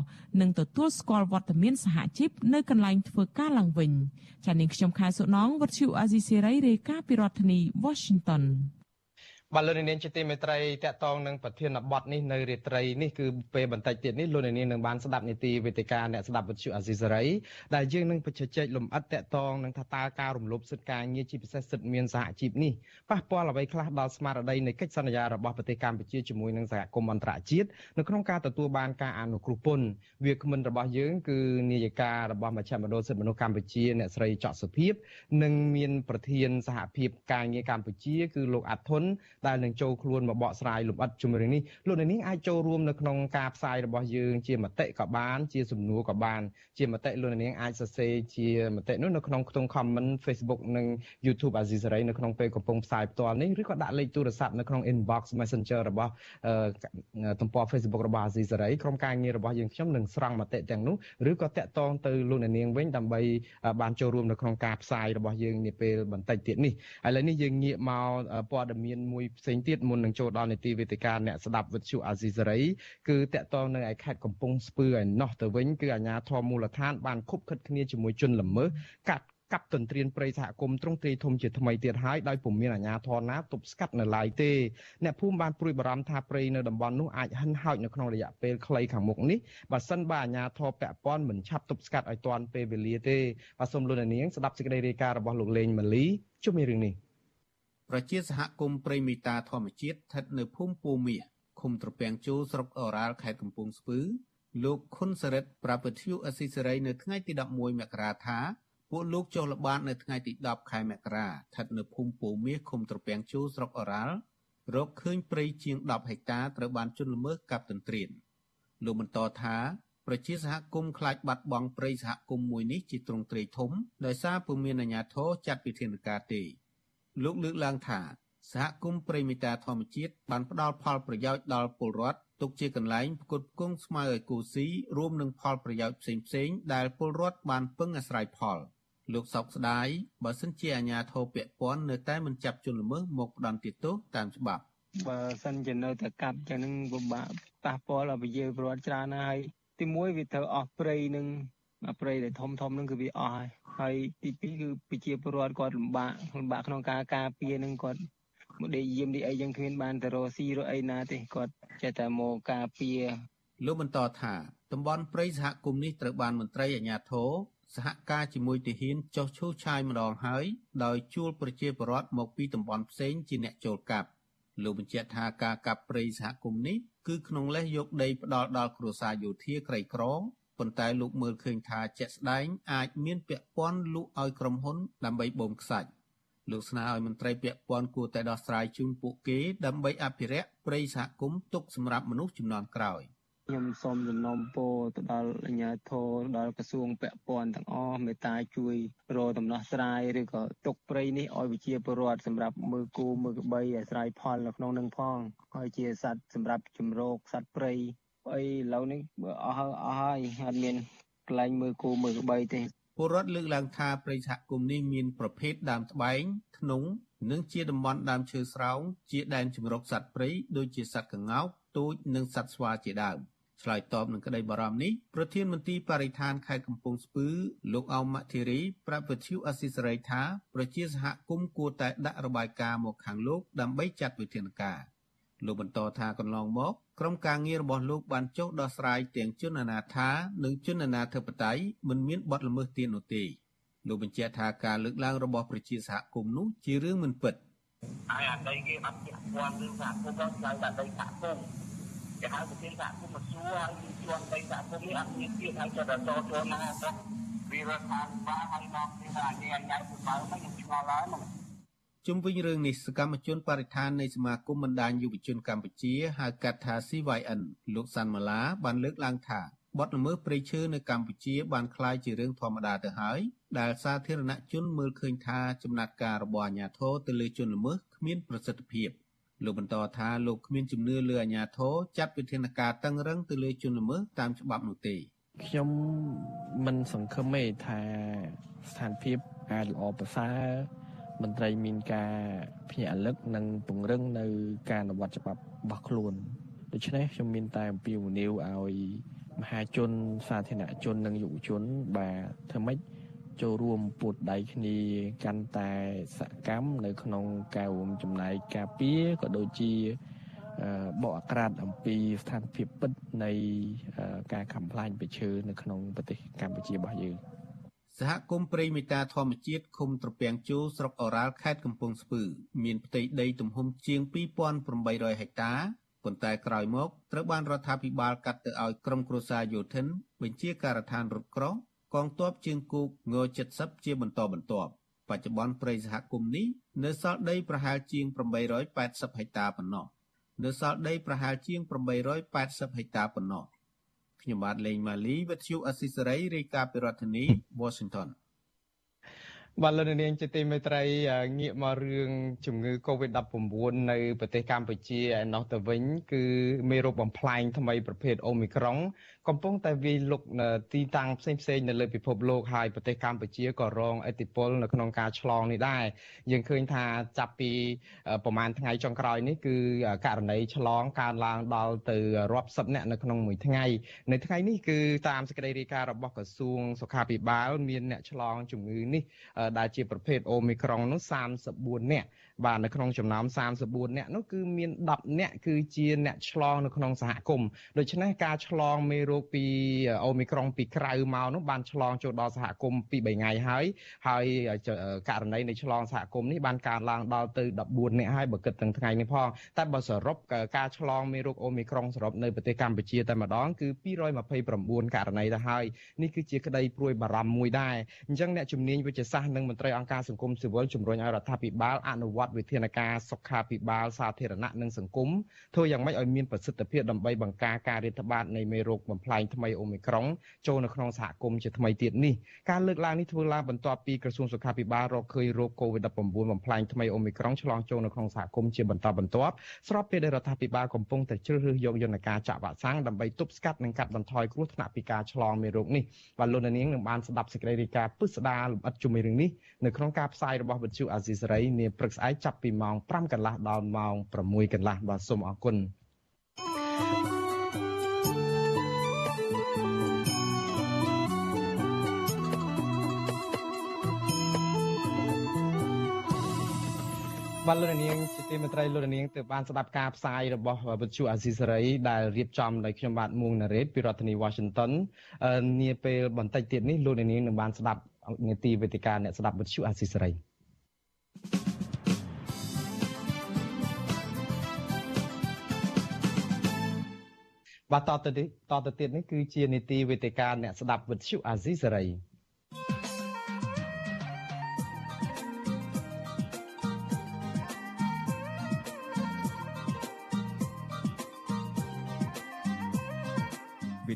និងទទួលស្គាល់វត្តមានសហជីពនៅកន្លែងធ្វើការឡើងវិញចា៎នាងខ្ញុំខែសុណងវັດឈូអាស៊ីសេរីរាយការណ៍ពីរដ្ឋធានី Washington បាទលោកនាងជាទីមេត្រីតកតងនឹងប្រធានបទនេះនៅរាត្រីនេះគឺពេលបន្តិចទៀតនេះលោកនាងនឹងបានស្ដាប់នីតិវេទិកាអ្នកស្ដាប់វិទ្យុអាស៊ីសេរីដែលយើងនឹងបញ្ជាក់លំអិតតកតងនឹងថាតើការរំលោភសិទ្ធិការងារជាពិសេសសិទ្ធិមានសហជីពនេះប៉ះពាល់អ្វីខ្លះដល់ស្មារតីនៃកិច្ចសន្យារបស់ប្រទេសកម្ពុជាជាមួយនឹងសហគមន៍អន្តរជាតិនៅក្នុងការទទួលបានការអនុគ្រោះពន្ធវាគ្មិនរបស់យើងគឺនាយិការបស់មជ្ឈមណ្ឌលសិទ្ធិមនុស្សកម្ពុជាអ្នកស្រីចော့សុភាពនិងមានប្រធានសហភាពការងារកម្ពុជាគឺលោកអាត់ធុនដែលនឹងចូលខ្លួនមកបកស្រាយលម្អិតជំរឿងនេះលោកនាងអាចចូលរួមនៅក្នុងការផ្សាយរបស់យើងជាមតិក៏បាន ជាសំណួរក៏បាន ជាមតិលោកនាងអាចសរសេរជាមតិនោះនៅក្នុងខ្ទង់ comment Facebook និង YouTube អាស៊ីសេរីនៅក្នុងពេលកំពុងផ្សាយផ្ទាល់នេះឬក៏ដាក់លេខទូរស័ព្ទនៅក្នុង inbox Messenger របស់ទំព័រ Facebook របស់អាស៊ីសេរីក្រុមការងាររបស់យើងខ្ញុំនឹងស្រង់មតិទាំងនោះឬក៏តាក់ទងទៅលោកនាងវិញដើម្បីបានចូលរួមនៅក្នុងការផ្សាយរបស់យើងនាពេលបន្តិចទៀតនេះឥឡូវនេះយើងងាកមកព័ត៌មានមួយផ្សេងទៀតមុននឹងចូលដល់នីតិវេទិកាអ្នកស្ដាប់វិទ្យុអាស៊ីសេរីគឺតកតងនៅឯខេត្តកំពង់ស្ពឺឯណោះទៅវិញគឺអាជ្ញាធរមូលដ្ឋានបានខុបខិតគ្នាជាមួយជនល្មើសកាត់កាប់ទន្ទ្រានព្រៃសហគមន៍ទ្រង់ទ្រាយធំជាថ្មីទៀតហើយដោយពុំមានអាជ្ញាធរណាទប់ស្កាត់នៅឡើយទេអ្នកភូមិបានព្រួយបារម្ភថាព្រៃនៅតំបន់នោះអាចហិនហោចនៅក្នុងរយៈពេលខ្លីខាងមុខនេះបើសិនបើអាជ្ញាធរពាក់ព័ន្ធមិនឆាប់ទប់ស្កាត់ឲ្យទាន់ពេលវេលាទេបាទសូមលោកនាងស្ដាប់សេចក្តីរាយការណ៍របស់លោកលេងម៉ាលីជុំរឿងនេះ ប្រជាសហគមន៍ព្រៃមេតាធម្មជាតិស្ថិតនៅភូមិពូមាសឃុំត្រពាំងជូស្រុកអូរ៉ាល់ខេត្តកំពង់ស្ពឺលោកខុនសរិទ្ធប្រាប់វិទ្យុអស៊ីសេរីនៅថ្ងៃទី11មករាថាពួកលោកចុះល្បាតនៅថ្ងៃទី10ខែមករាស្ថិតនៅភូមិពូមាសឃុំត្រពាំងជូស្រុកអូរ៉ាល់រកឃើញព្រៃជាង10ហិកតាត្រូវបានជន់ល្មើសកាប់ទន្ទ្រានលោកបន្តថាប្រជាសហគមន៍ខ្លាចបាត់បង់ព្រៃសហគមន៍មួយនេះជាទ្រង់ទ្រាយធំដោយសារពុំមានអាជ្ញាធរចាត់វិធានការទេ លោកលើកឡើងថាសហគមន៍ព្រៃមេតាធម្មជាតិបានផ្ដល់ផលប្រយោជន៍ដល់ពលរដ្ឋទទុកជាកន្លែងផ្គត់ផ្គង់ស្មៅឲ្យគូស៊ីរួមនឹងផលប្រយោជន៍ផ្សេងៗដែលពលរដ្ឋបានពឹងអាស្រ័យផលលោកសោកស្ដាយបើសិនជាអាជ្ញាធរពាក់ព័ន្ធនៅតែមិនចាប់ជនល្មើសមកផ្ដន្ទាទោសតាមច្បាប់បើសិនជានៅតែកាប់ចឹងនឹងពិបាកប៉ះពាល់ឲ្យប្រជាពលរដ្ឋច្រើនណាស់ហើយទីមួយវាត្រូវអស់ព្រៃនឹងព្រៃដែលធំធំហ្នឹងគឺវាអស់ហើយ ហើយទី2គឺប្រជាពលរដ្ឋគាត់លំបាកលំបាកក្នុងការការពារនឹងគាត់មកដេកយាមនេះអីចឹងគ្មានបានទៅរកស៊ីរកអីណាទេគាត់ចេះតែមកការពារលោកបន្តថាតំបន់ព្រៃសហគមន៍នេះត្រូវបានមន្ត្រីអាជ្ញាធរសហការជាមួយទាហានចុះឈូសឆាយម្ដងហើយដោយជួលប្រជាពលរដ្ឋមកពីតំបន់ផ្សេងជាអ្នកចូលកាប់លោកបញ្ជាក់ថាការកាប់ព្រៃសហគមន៍នេះគឺក្នុងលេសយកដីផ្ដាល់ដល់គ្រួសារយោធាក្រីក្រ ប៉ុន្តែលោកមើលឃើញថាជាក់ស្ដែងអាចមានពាក់ព័ន្ធលក់ឲ្យក្រុមហ៊ុនដើម្បីបូមខ្សាច់លោកស្នើឲ្យមន្ត្រីពាក់ព័ន្ធគួរតែដោះស្រាយជូនពួកគេដើម្បីអភិរក្សព្រៃសហគមន៍ទុកសម្រាប់មនុស្សជំនាន់ក្រោយខ្ញុំសូមសំណូមពរទៅដល់អាជ្ញាធរដល់ក្រសួងពាក់ព័ន្ធទាំងអស់មេត្តាជួយរកដំណោះស្រាយឬក៏ទុកព្រៃនេះឲ្យវិជាពលរដ្ឋសម្រាប់មើលគូមើលក្បីអាស្រ័យផលនៅក្នុងនឹងផងហើយជាសត្វសម្រាប់ជំរកសត្វព្រៃ អីឥឡូវនេះអស់អស់ហើយអត់មានកន្លែងមើលគូមើលក្បីទេពលរដ្ឋលើកឡើងថាព្រៃសហគមន៍នេះមានប្រភេទដើមត្បែងធ្នង់និងជាតំបន់ដើមឈើស្រោងជាដែនជំរកសត្វព្រៃដូចជាសត្វក្ងោកទូចនិងសត្វស្វាជាដើមឆ្លើយតបនឹងក្តីបារម្ភនេះប្រធានមន្ត្រីបរិស្ថានខេត្តកំពង់ស្ពឺលោកអោមម៉ាធីរីប្រាប់វិទ្យុអស៊ីសេរីថាប្រជាសហគមន៍គួរតែដាក់របាយការណ៍មកខាងលោកដើម្បីចាត់វិធានការ លោកបន្តថាកន្លងមកក្រុមការងាររបស់លោកបានចុះដោះស្រាយទាំងជនអនាថានិងជនអនាធិបតេយ្យមិនមានបទល្មើសទាននោះទេលោកបញ្ជាក់ថាការលើកឡើងរបស់ប្រជាសហគមន៍នោះជារឿងមិនពិតហើយអាដីគេអត់ពាក់ព័ន្ធនឹងសហគមន៍ដល់ឆ្លៃតែដីសហគមន៍គេហៅប្រធានសហគមន៍មកសួរហើយជាន់ដីសហគមន៍នេះអត់មានទៀតហើយចិត្តដល់ចូលណាទៅវារដ្ឋាភិបាលហើយមកពីថាអញ្ញាអញ្ញាទៅបើមិនខ្ញុំឆ្ងល់ហើយមក ជុំវិញរឿងនេះសកម្មជនបរិស្ថាននៃសមាគមបណ្ដាញយុវជនកម្ពុជាហៅកាត់ថា CYN លោកសាន់ម៉ាឡាបានលើកឡើងថាបទល្មើសព្រៃឈើនៅកម្ពុជាបានក្លាយជារឿងធម្មតាទៅហើយដែលសាធារណជនមើលឃើញថាចំណាត់ការរបស់អាជ្ញាធរទៅលើជនល្មើសគ្មានប្រសិទ្ធភាពលោកបន្តថាលោកគ្មានជំនឿលើអាជ្ញាធរចាត់វិធានការតឹងរឹងទៅលើជនល្មើសតាមច្បាប់នោះទេខ្ញុំមិនសង្ឃឹមទេថាស្ថានភាពអាចល្អប្រសើរ មន្ត្រីមានការភ្ញាក់រលឹកនិងពង្រឹងនៅការអនុវត្តច្បាប់របស់ខ្លួនដូច្នេះខ្ញុំមានតែអំពាវនាវឲ្យមហាជនសាធារណជននិងយុវជនបាទធ្វើម៉េចចូលរួមពួតដៃគ្នាកាន់តែសកម្មនៅក្នុងការរួមចំណែកការពារក៏ដូចជាបកអក្រាតអំពីស្ថានភាពពិតនៃការកំផ្លាញប្រឈើនៅក្នុងប្រទេសកម្ពុជារបស់យើង សហគមន៍ព្រៃមេតាធម្មជាតិឃុំត្រពាំងជូស្រុកអូរ៉ាល់ខេត្តកំពង់ស្ពឺ មានផ្ទៃដីទំហំជាង2800ហិកតាប៉ុន្តែក្រោយមកត្រូវបានរដ្ឋាភិបាលកាត់ទៅឲ្យក្រុមគ្រួសារយោធិន បញ្ជាការដ្ឋានរថក្រោះកងទ័ពជើងគោកង70ជាបន្តបន្ទាប់បច្ចុប្បន្នព្រៃសហគមន៍នេះនៅសល់ដីប្រហែលជាង880ហិកតាប៉ុណ្ណោះនៅសល់ដីប្រហែលជាង880ហិកតាប៉ុណ្ណោះ ខ្ញុំបាទលេងម៉ាលីវិទ្យុអស៊ីសេរីរាយការណ៍ពីរដ្ឋធានី Washington បាទលោកនាងជាទីមេត្រីងាកមករឿងជំងឺ Covid-19 នៅប្រទេសកម្ពុជាឯណោះទៅវិញ គឺមេរោគបំផ្លាញថ្មីប្រភេទ Omicron កំពុងតែវាយលុកទីតាំងផ្សេងផ្សេងនៅលើពិភពលោកហើយប្រទេសកម្ពុជាក៏រងឥទ្ធិពលនៅក្នុងការឆ្លងនេះដែរយើងឃើញថាចាប់ពីប្រហែលថ្ងៃចុងក្រោយនេះគឺករណីឆ្លងកើនឡើងដល់ទៅរាប់សិបអ្នកនៅក្នុងមួយថ្ងៃនៅថ្ងៃនេះគឺតាមសេចក្តីរាយការណ៍របស់ក្រសួងសុខាភិបាលមានអ្នកឆ្លងជំងឺនេះដែលជាប្រភេទ Omicron នោះ34អ្នកបាទនៅក្នុងចំណោម34អ្នកនោះគឺមាន10អ្នកគឺជាអ្នកឆ្លងនៅក្នុងសហគមន៍ដូច្នេះការឆ្លងមេរោគពីអូមីក្រុងពីក្រៅមកនោះបានឆ្លងចូលដល់សហគមន៍ពី3ថ្ងៃហើយហើយករណីនៃឆ្លងសហគមន៍នេះបានកើនឡើងដល់ទៅ14អ្នកហើយបើគិតទាំងថ្ងៃនេះផងតែបើសរុបការឆ្លងមេរោគអូមីក្រុងសរុបនៅប្រទេសកម្ពុជាតែម្ដងគឺ229ករណីទៅហើយនេះគឺជាក្តីព្រួយបារម្ភមួយដែរអញ្ចឹងអ្នកជំនាញវិទ្យាសាស្ត្រនិងមន្ត្រីអង្គការសង្គមស៊ីវិលជំរុញឲ្យរដ្ឋាភិបាលអនុវត្តត្តវិធានការសុខាភិបាលសាធារណៈនិងសង្គមធ្វើយ៉ាងម៉េចឲ្យមានប្រសិទ្ធភាពដើម្បីបង្ការការរាតត្បាតនៃមេរោគបំផ្លែងថ្មីអូមីក្រុងចូលនៅក្នុងសហគមន៍ជាថ្មីទៀតនេះការលើកឡើងនេះធ្វើឡើងបន្ទាប់ពីក្រសួងសុខាភិបាលរកឃើញរោគ COVID-19 បំផ្លាញថ្មីអូមីក្រុងឆ្លងចូលនៅក្នុងសហគមន៍ជាបន្តបន្ទាប់ស្របពេលដែលរដ្ឋាភិបាលកំពុងតែជ្រើសរើសយកយន្តការចាក់វ៉ាក់សាំងដើម្បីទប់ស្កាត់និងកាត់បន្ថយគ្រោះថ្នាក់ពីការឆ្លងមេរោគនេះបាទលោកនាងនឹងបានស្ដាប់សេចក្តីរាយការណ៍ពិស្ដារលម្អិតជុំវិញរឿងនេះនៅក្នុងការផ្សាយរបស់វិទ្យុអាស៊ីសេរីនាព្រឹកស្អែកចាប់ពីម៉ោង5កន្លះដល់ម៉ោង6កន្លះបាទសូមអរគុណបាទលោកនាងជាទីមេត្រីលោកនាងទើបបានស្ដាប់ការផ្សាយរបស់វិទ្យុអាស៊ីសេរីដែលរៀបចំដោយខ្ញុំបាទមួងណារ៉េតពីរដ្ឋធានី Washington នាពេលបន្តិចទៀតនេះលោកនាងនឹងបានស្ដាប់នេតិវេទិកាអ្នកស្ដាប់វិទ្យុអាស៊ីសេរី បាទតទៅតទៅទៀតនេះគឺជានេតិវេទិកាអ្នកស្ដាប់វិទ្យុអាស៊ីសេរី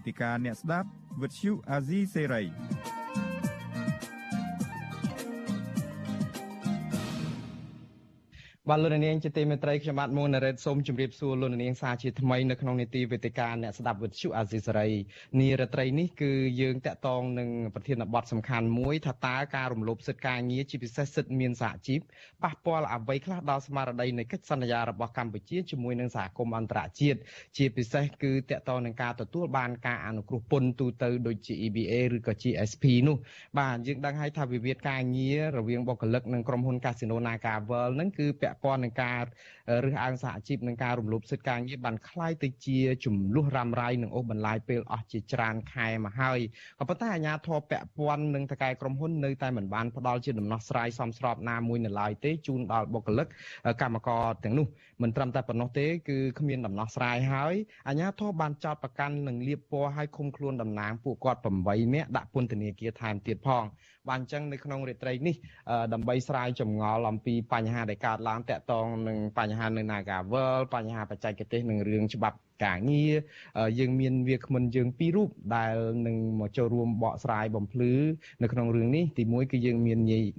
តិកាអ្នកស្ដាប់វិទ្យុអាស៊ីសេរី បាទលោកនាងជាទីមេត្រីខ្ញុំបាទមួងណារ៉េតសូមជម្រាបសួរលោកនាងសាជាថ្មីនៅក្នុងនីតិវេទិកាអ្នកស្ដាប់វិទ្យុអាស៊ីសេរីនារាត្រីនេះគឺយើងតាក់ទងនឹងប្រធានបទសំខាន់មួយថាតើការរំលោភសិទ្ធិការងារជាពិសេសសិទ្ធិមានសហជីពប៉ះពាល់អ្វីខ្លះដល់ស្មារតីនៃកិច្ចសន្យារបស់កម្ពុជាជាមួយនឹងសហគមន៍អន្តរជាតិជាពិសេសគឺតាក់ទងនឹងការទទួលបានការអនុគ្រោះពន្ធទូទៅដូចជា EBA ឬក៏ GSP នោះបាទយើងដឹងហើយថាវិវាទការងាររវាងបុគ្គលិកនិងក្រុមហ៊ុន Casino Naga World ហ្នឹងគឺពាក់ព័ន្ធនឹងការរើសអើងសហជីពនិងការរំលោភសិទ្ធិការងារបានคล้ายទៅជាចំនួនរ៉ាំរ៉ៃនិងអូសបន្លាយពេលអស់ជាច្រើនខែមកហើយក៏ប៉ុន្តែអាជ្ញាធរពាក់ព័ន្ធនិងតកែក្រុមហ៊ុននៅតែមិនបានផ្ដល់ជាដំណោះស្រាយសមស្របណាមួយនៅឡើយទេជូនដល់បុគ្គលិកកម្មករទាំងនោះមិនត្រឹមតែប៉ុណ្ណោះទេគឺគ្មានដំណោះស្រាយហើយអាជ្ញាធរបានចោទប្រកាន់និងលាបពណ៌ឲ្យឃុំខ្លួនតំណាងពួកគាត់8នាក់ដាក់ពន្ធនាគារថែមទៀតផង បាទអញ្ចឹងនៅក្នុងរាត្រីនេះដើម្បីស្រាយចម្ងល់អំពីបញ្ហាដែលកើតឡើងតាក់ទងនឹងបញ្ហានៅ Nagavel បញ្ហាបច្ចេកទេសនិងរឿងច្បាប់ ការងារយើងមានវាគ្មិនយើងពីររូបដែលនឹងមកចូលរួមបកស្រាយបំភ្លឺនៅក្នុងរឿងនេះទីមួយគឺយើងមាន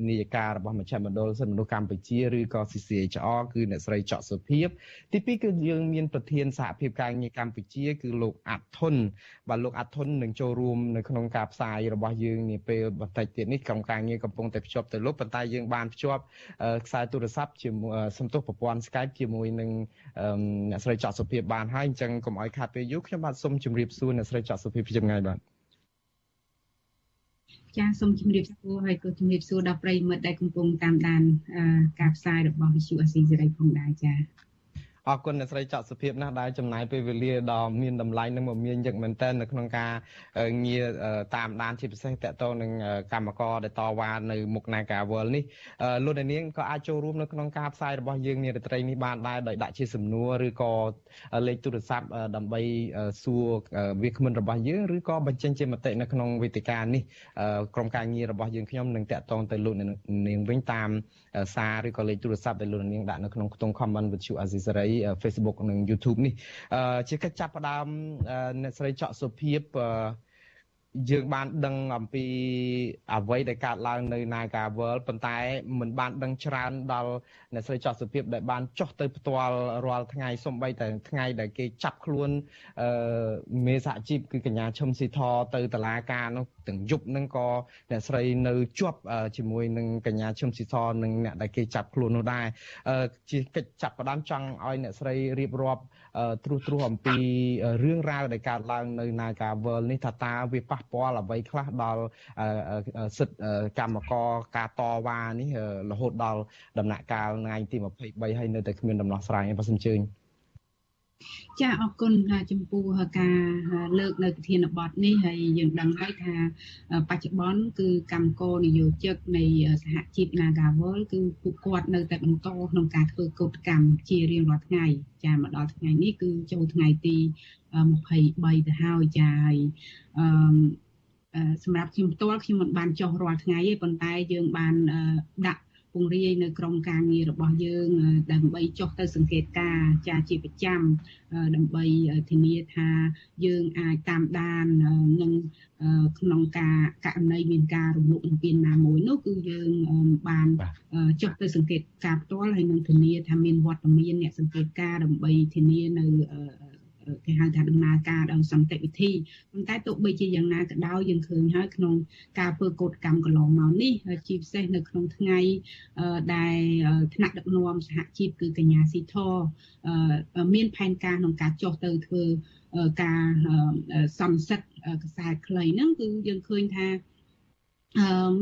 នាយិការបស់មជ្ឈមណ្ឌលសិទ្ធិមនុស្សកម្ពុជាឬក៏ CCHR គឺអ្នកស្រីច័កសុភីបទីពីរគឺយើងមានប្រធានសហភាពការងារកម្ពុជាគឺលោកអាត់ធុនបាទលោកអាត់ធុននឹងចូលរួមនៅក្នុងការផ្សាយរបស់យើងនាពេលបន្តិចទៀតនេះក្រុមការងារកំពុងតែភ្ជាប់ទៅលោកប៉ុន្តែយើងបានភ្ជាប់ខ្សែទូរស័ព្ទជាមួយសំទុះប្រព័ន្ធ Skype ជាមួយនឹងអ្នកស្រីច័កសុភីបបានហើយអញ្ចឹងកុំឲ្យខាតពេលយូរខ្ញុំបាទសូមជម្រាបសួរអ្នកស្រីច័កសុភីពីចម្ងាយបាទចាសូមជម្រាបសួរហើយក៏ជម្រាបសួរដល់ប្រិយមិត្តដែលកំពុងតាមដានការផ្សាយរបស់វិទ្យុអស៊ីសេរីផងដែរចា អរគុណអ្នកស្រីច័កសុភាពណាស់ដែលចំណាយពេលវេលាដ៏មានតម្លៃនិងមមាញឹកមែនទែននៅក្នុងការងារតាមដានជាពិសេសតកតងនឹងកម្មករដែលតវ៉ានៅមុខ Nagawal នេះលោកនាងក៏អាចចូលរួមនៅក្នុងការផ្សាយរបស់យើងនារាត្រីនេះបានដែរដោយដាក់ជាសំណួរឬក៏លេខទូរស័ព្ទដើម្បីសួរវាគ្មិនរបស់យើងឬក៏បញ្ចេញជាមតិនៅក្នុងវេទិកានេះក្រុមការងាររបស់យើងខ្ញុំនឹងតកតងទៅលោកនាងវិញតាមសារឬក៏លេខទូរស័ព្ទដែលលោកនាងដាក់នៅក្នុងខ្ទង់ comment វិទ្យុអាស៊ីសេរី Facebook និង YouTube នេះជាកិច្ចចាប់ផ្ដើមអ្នកស្រីច័កសុភាពយើងបានដឹងអំពីអ្វីដែលកើតឡើងនៅ Naga World ប៉ុន្តែមិនបានដឹងច្រើនដល់អ្នកស្រីចោះសុភាពដែលបានចុះទៅផ្ទាល់រាល់ថ្ងៃសំបីតែថ្ងៃដែលគេចាប់ខ្លួនអឺមេសហជីពគឺកញ្ញាឈឹមស៊ីធទៅតឡាការនោះ ទាំងយប់នឹងក៏អ្នកស្រីនៅជាប់ជាមួយនឹងកញ្ញាឈឹមស៊ីធនិងអ្នកដែលគេចាប់ខ្លួននោះដែរជាកិច្ចចាប់ផ្ដើមចង់ឲ្យអ្នកស្រីរៀបរាប់ត្រួសត្រាសអំពីរឿងរ៉ាវដែលកើតឡើងនៅ Naga World នេះថាតើវាប៉ះពាល់អ្វីខ្លះដល់សិទ្ធិកម្មករការតវ៉ានេះរហូតដល់ដំណាក់កាលថ្ងៃទី23ហើយនៅតែគ្មានដំណោះស្រាយបាទសូមអញ្ជើញ ចាអរគុណចំពោះការលើកនៅប្រធានបទនេះហើយយើងដឹងហើយថាបច្ចុប្បន្នគឺកម្មករនយោជិកនៃសហជីព Nagawal គឺពួកគាត់នៅតែបន្តក្នុងការធ្វើកោតកម្មជារៀងរាល់ថ្ងៃចាមកដល់ថ្ងៃនេះគឺចូលថ្ងៃទី23ទៅហើយចាហើយអឺសម្រាប់ខ្ញុំផ្ទាល់ខ្ញុំមិនបានចុះរាល់ថ្ងៃទេប៉ុន្តែយើងបានដាក់ ពង្រាយនៅក្រមការងាររបស់យើង ដើម្បីចុះទៅសង្កេតការណ៍ចាជាប្រចាំដើម្បីធានាថាយើងអាចតាមដាននឹងក្នុងការករណីមានការរំលោភបំពានណាមួយនោះគឺយើងបានចុះទៅសង្កេតការផ្ទាល់ហើយនឹងធានាថាមានវត្តមានអ្នកសង្កេតការដើម្បីធានានៅ គេហៅថាដំណើរការដោយសន្តិវិធីប៉ុន្តែទោះបីជាយ៉ាងណាក៏ដោយយើងឃើញហើយក្នុងការធ្វើកោតកម្មកន្លងមកនេះជាពិសេសនៅក្នុងថ្ងៃដែលថ្នាក់ដឹកនាំសហជីពគឺកញ្ញាស៊ីធមានផែនការក្នុងការចុះទៅធ្វើការសន្និសិទកសែតខ្លីហ្នឹងគឺយើងឃើញថា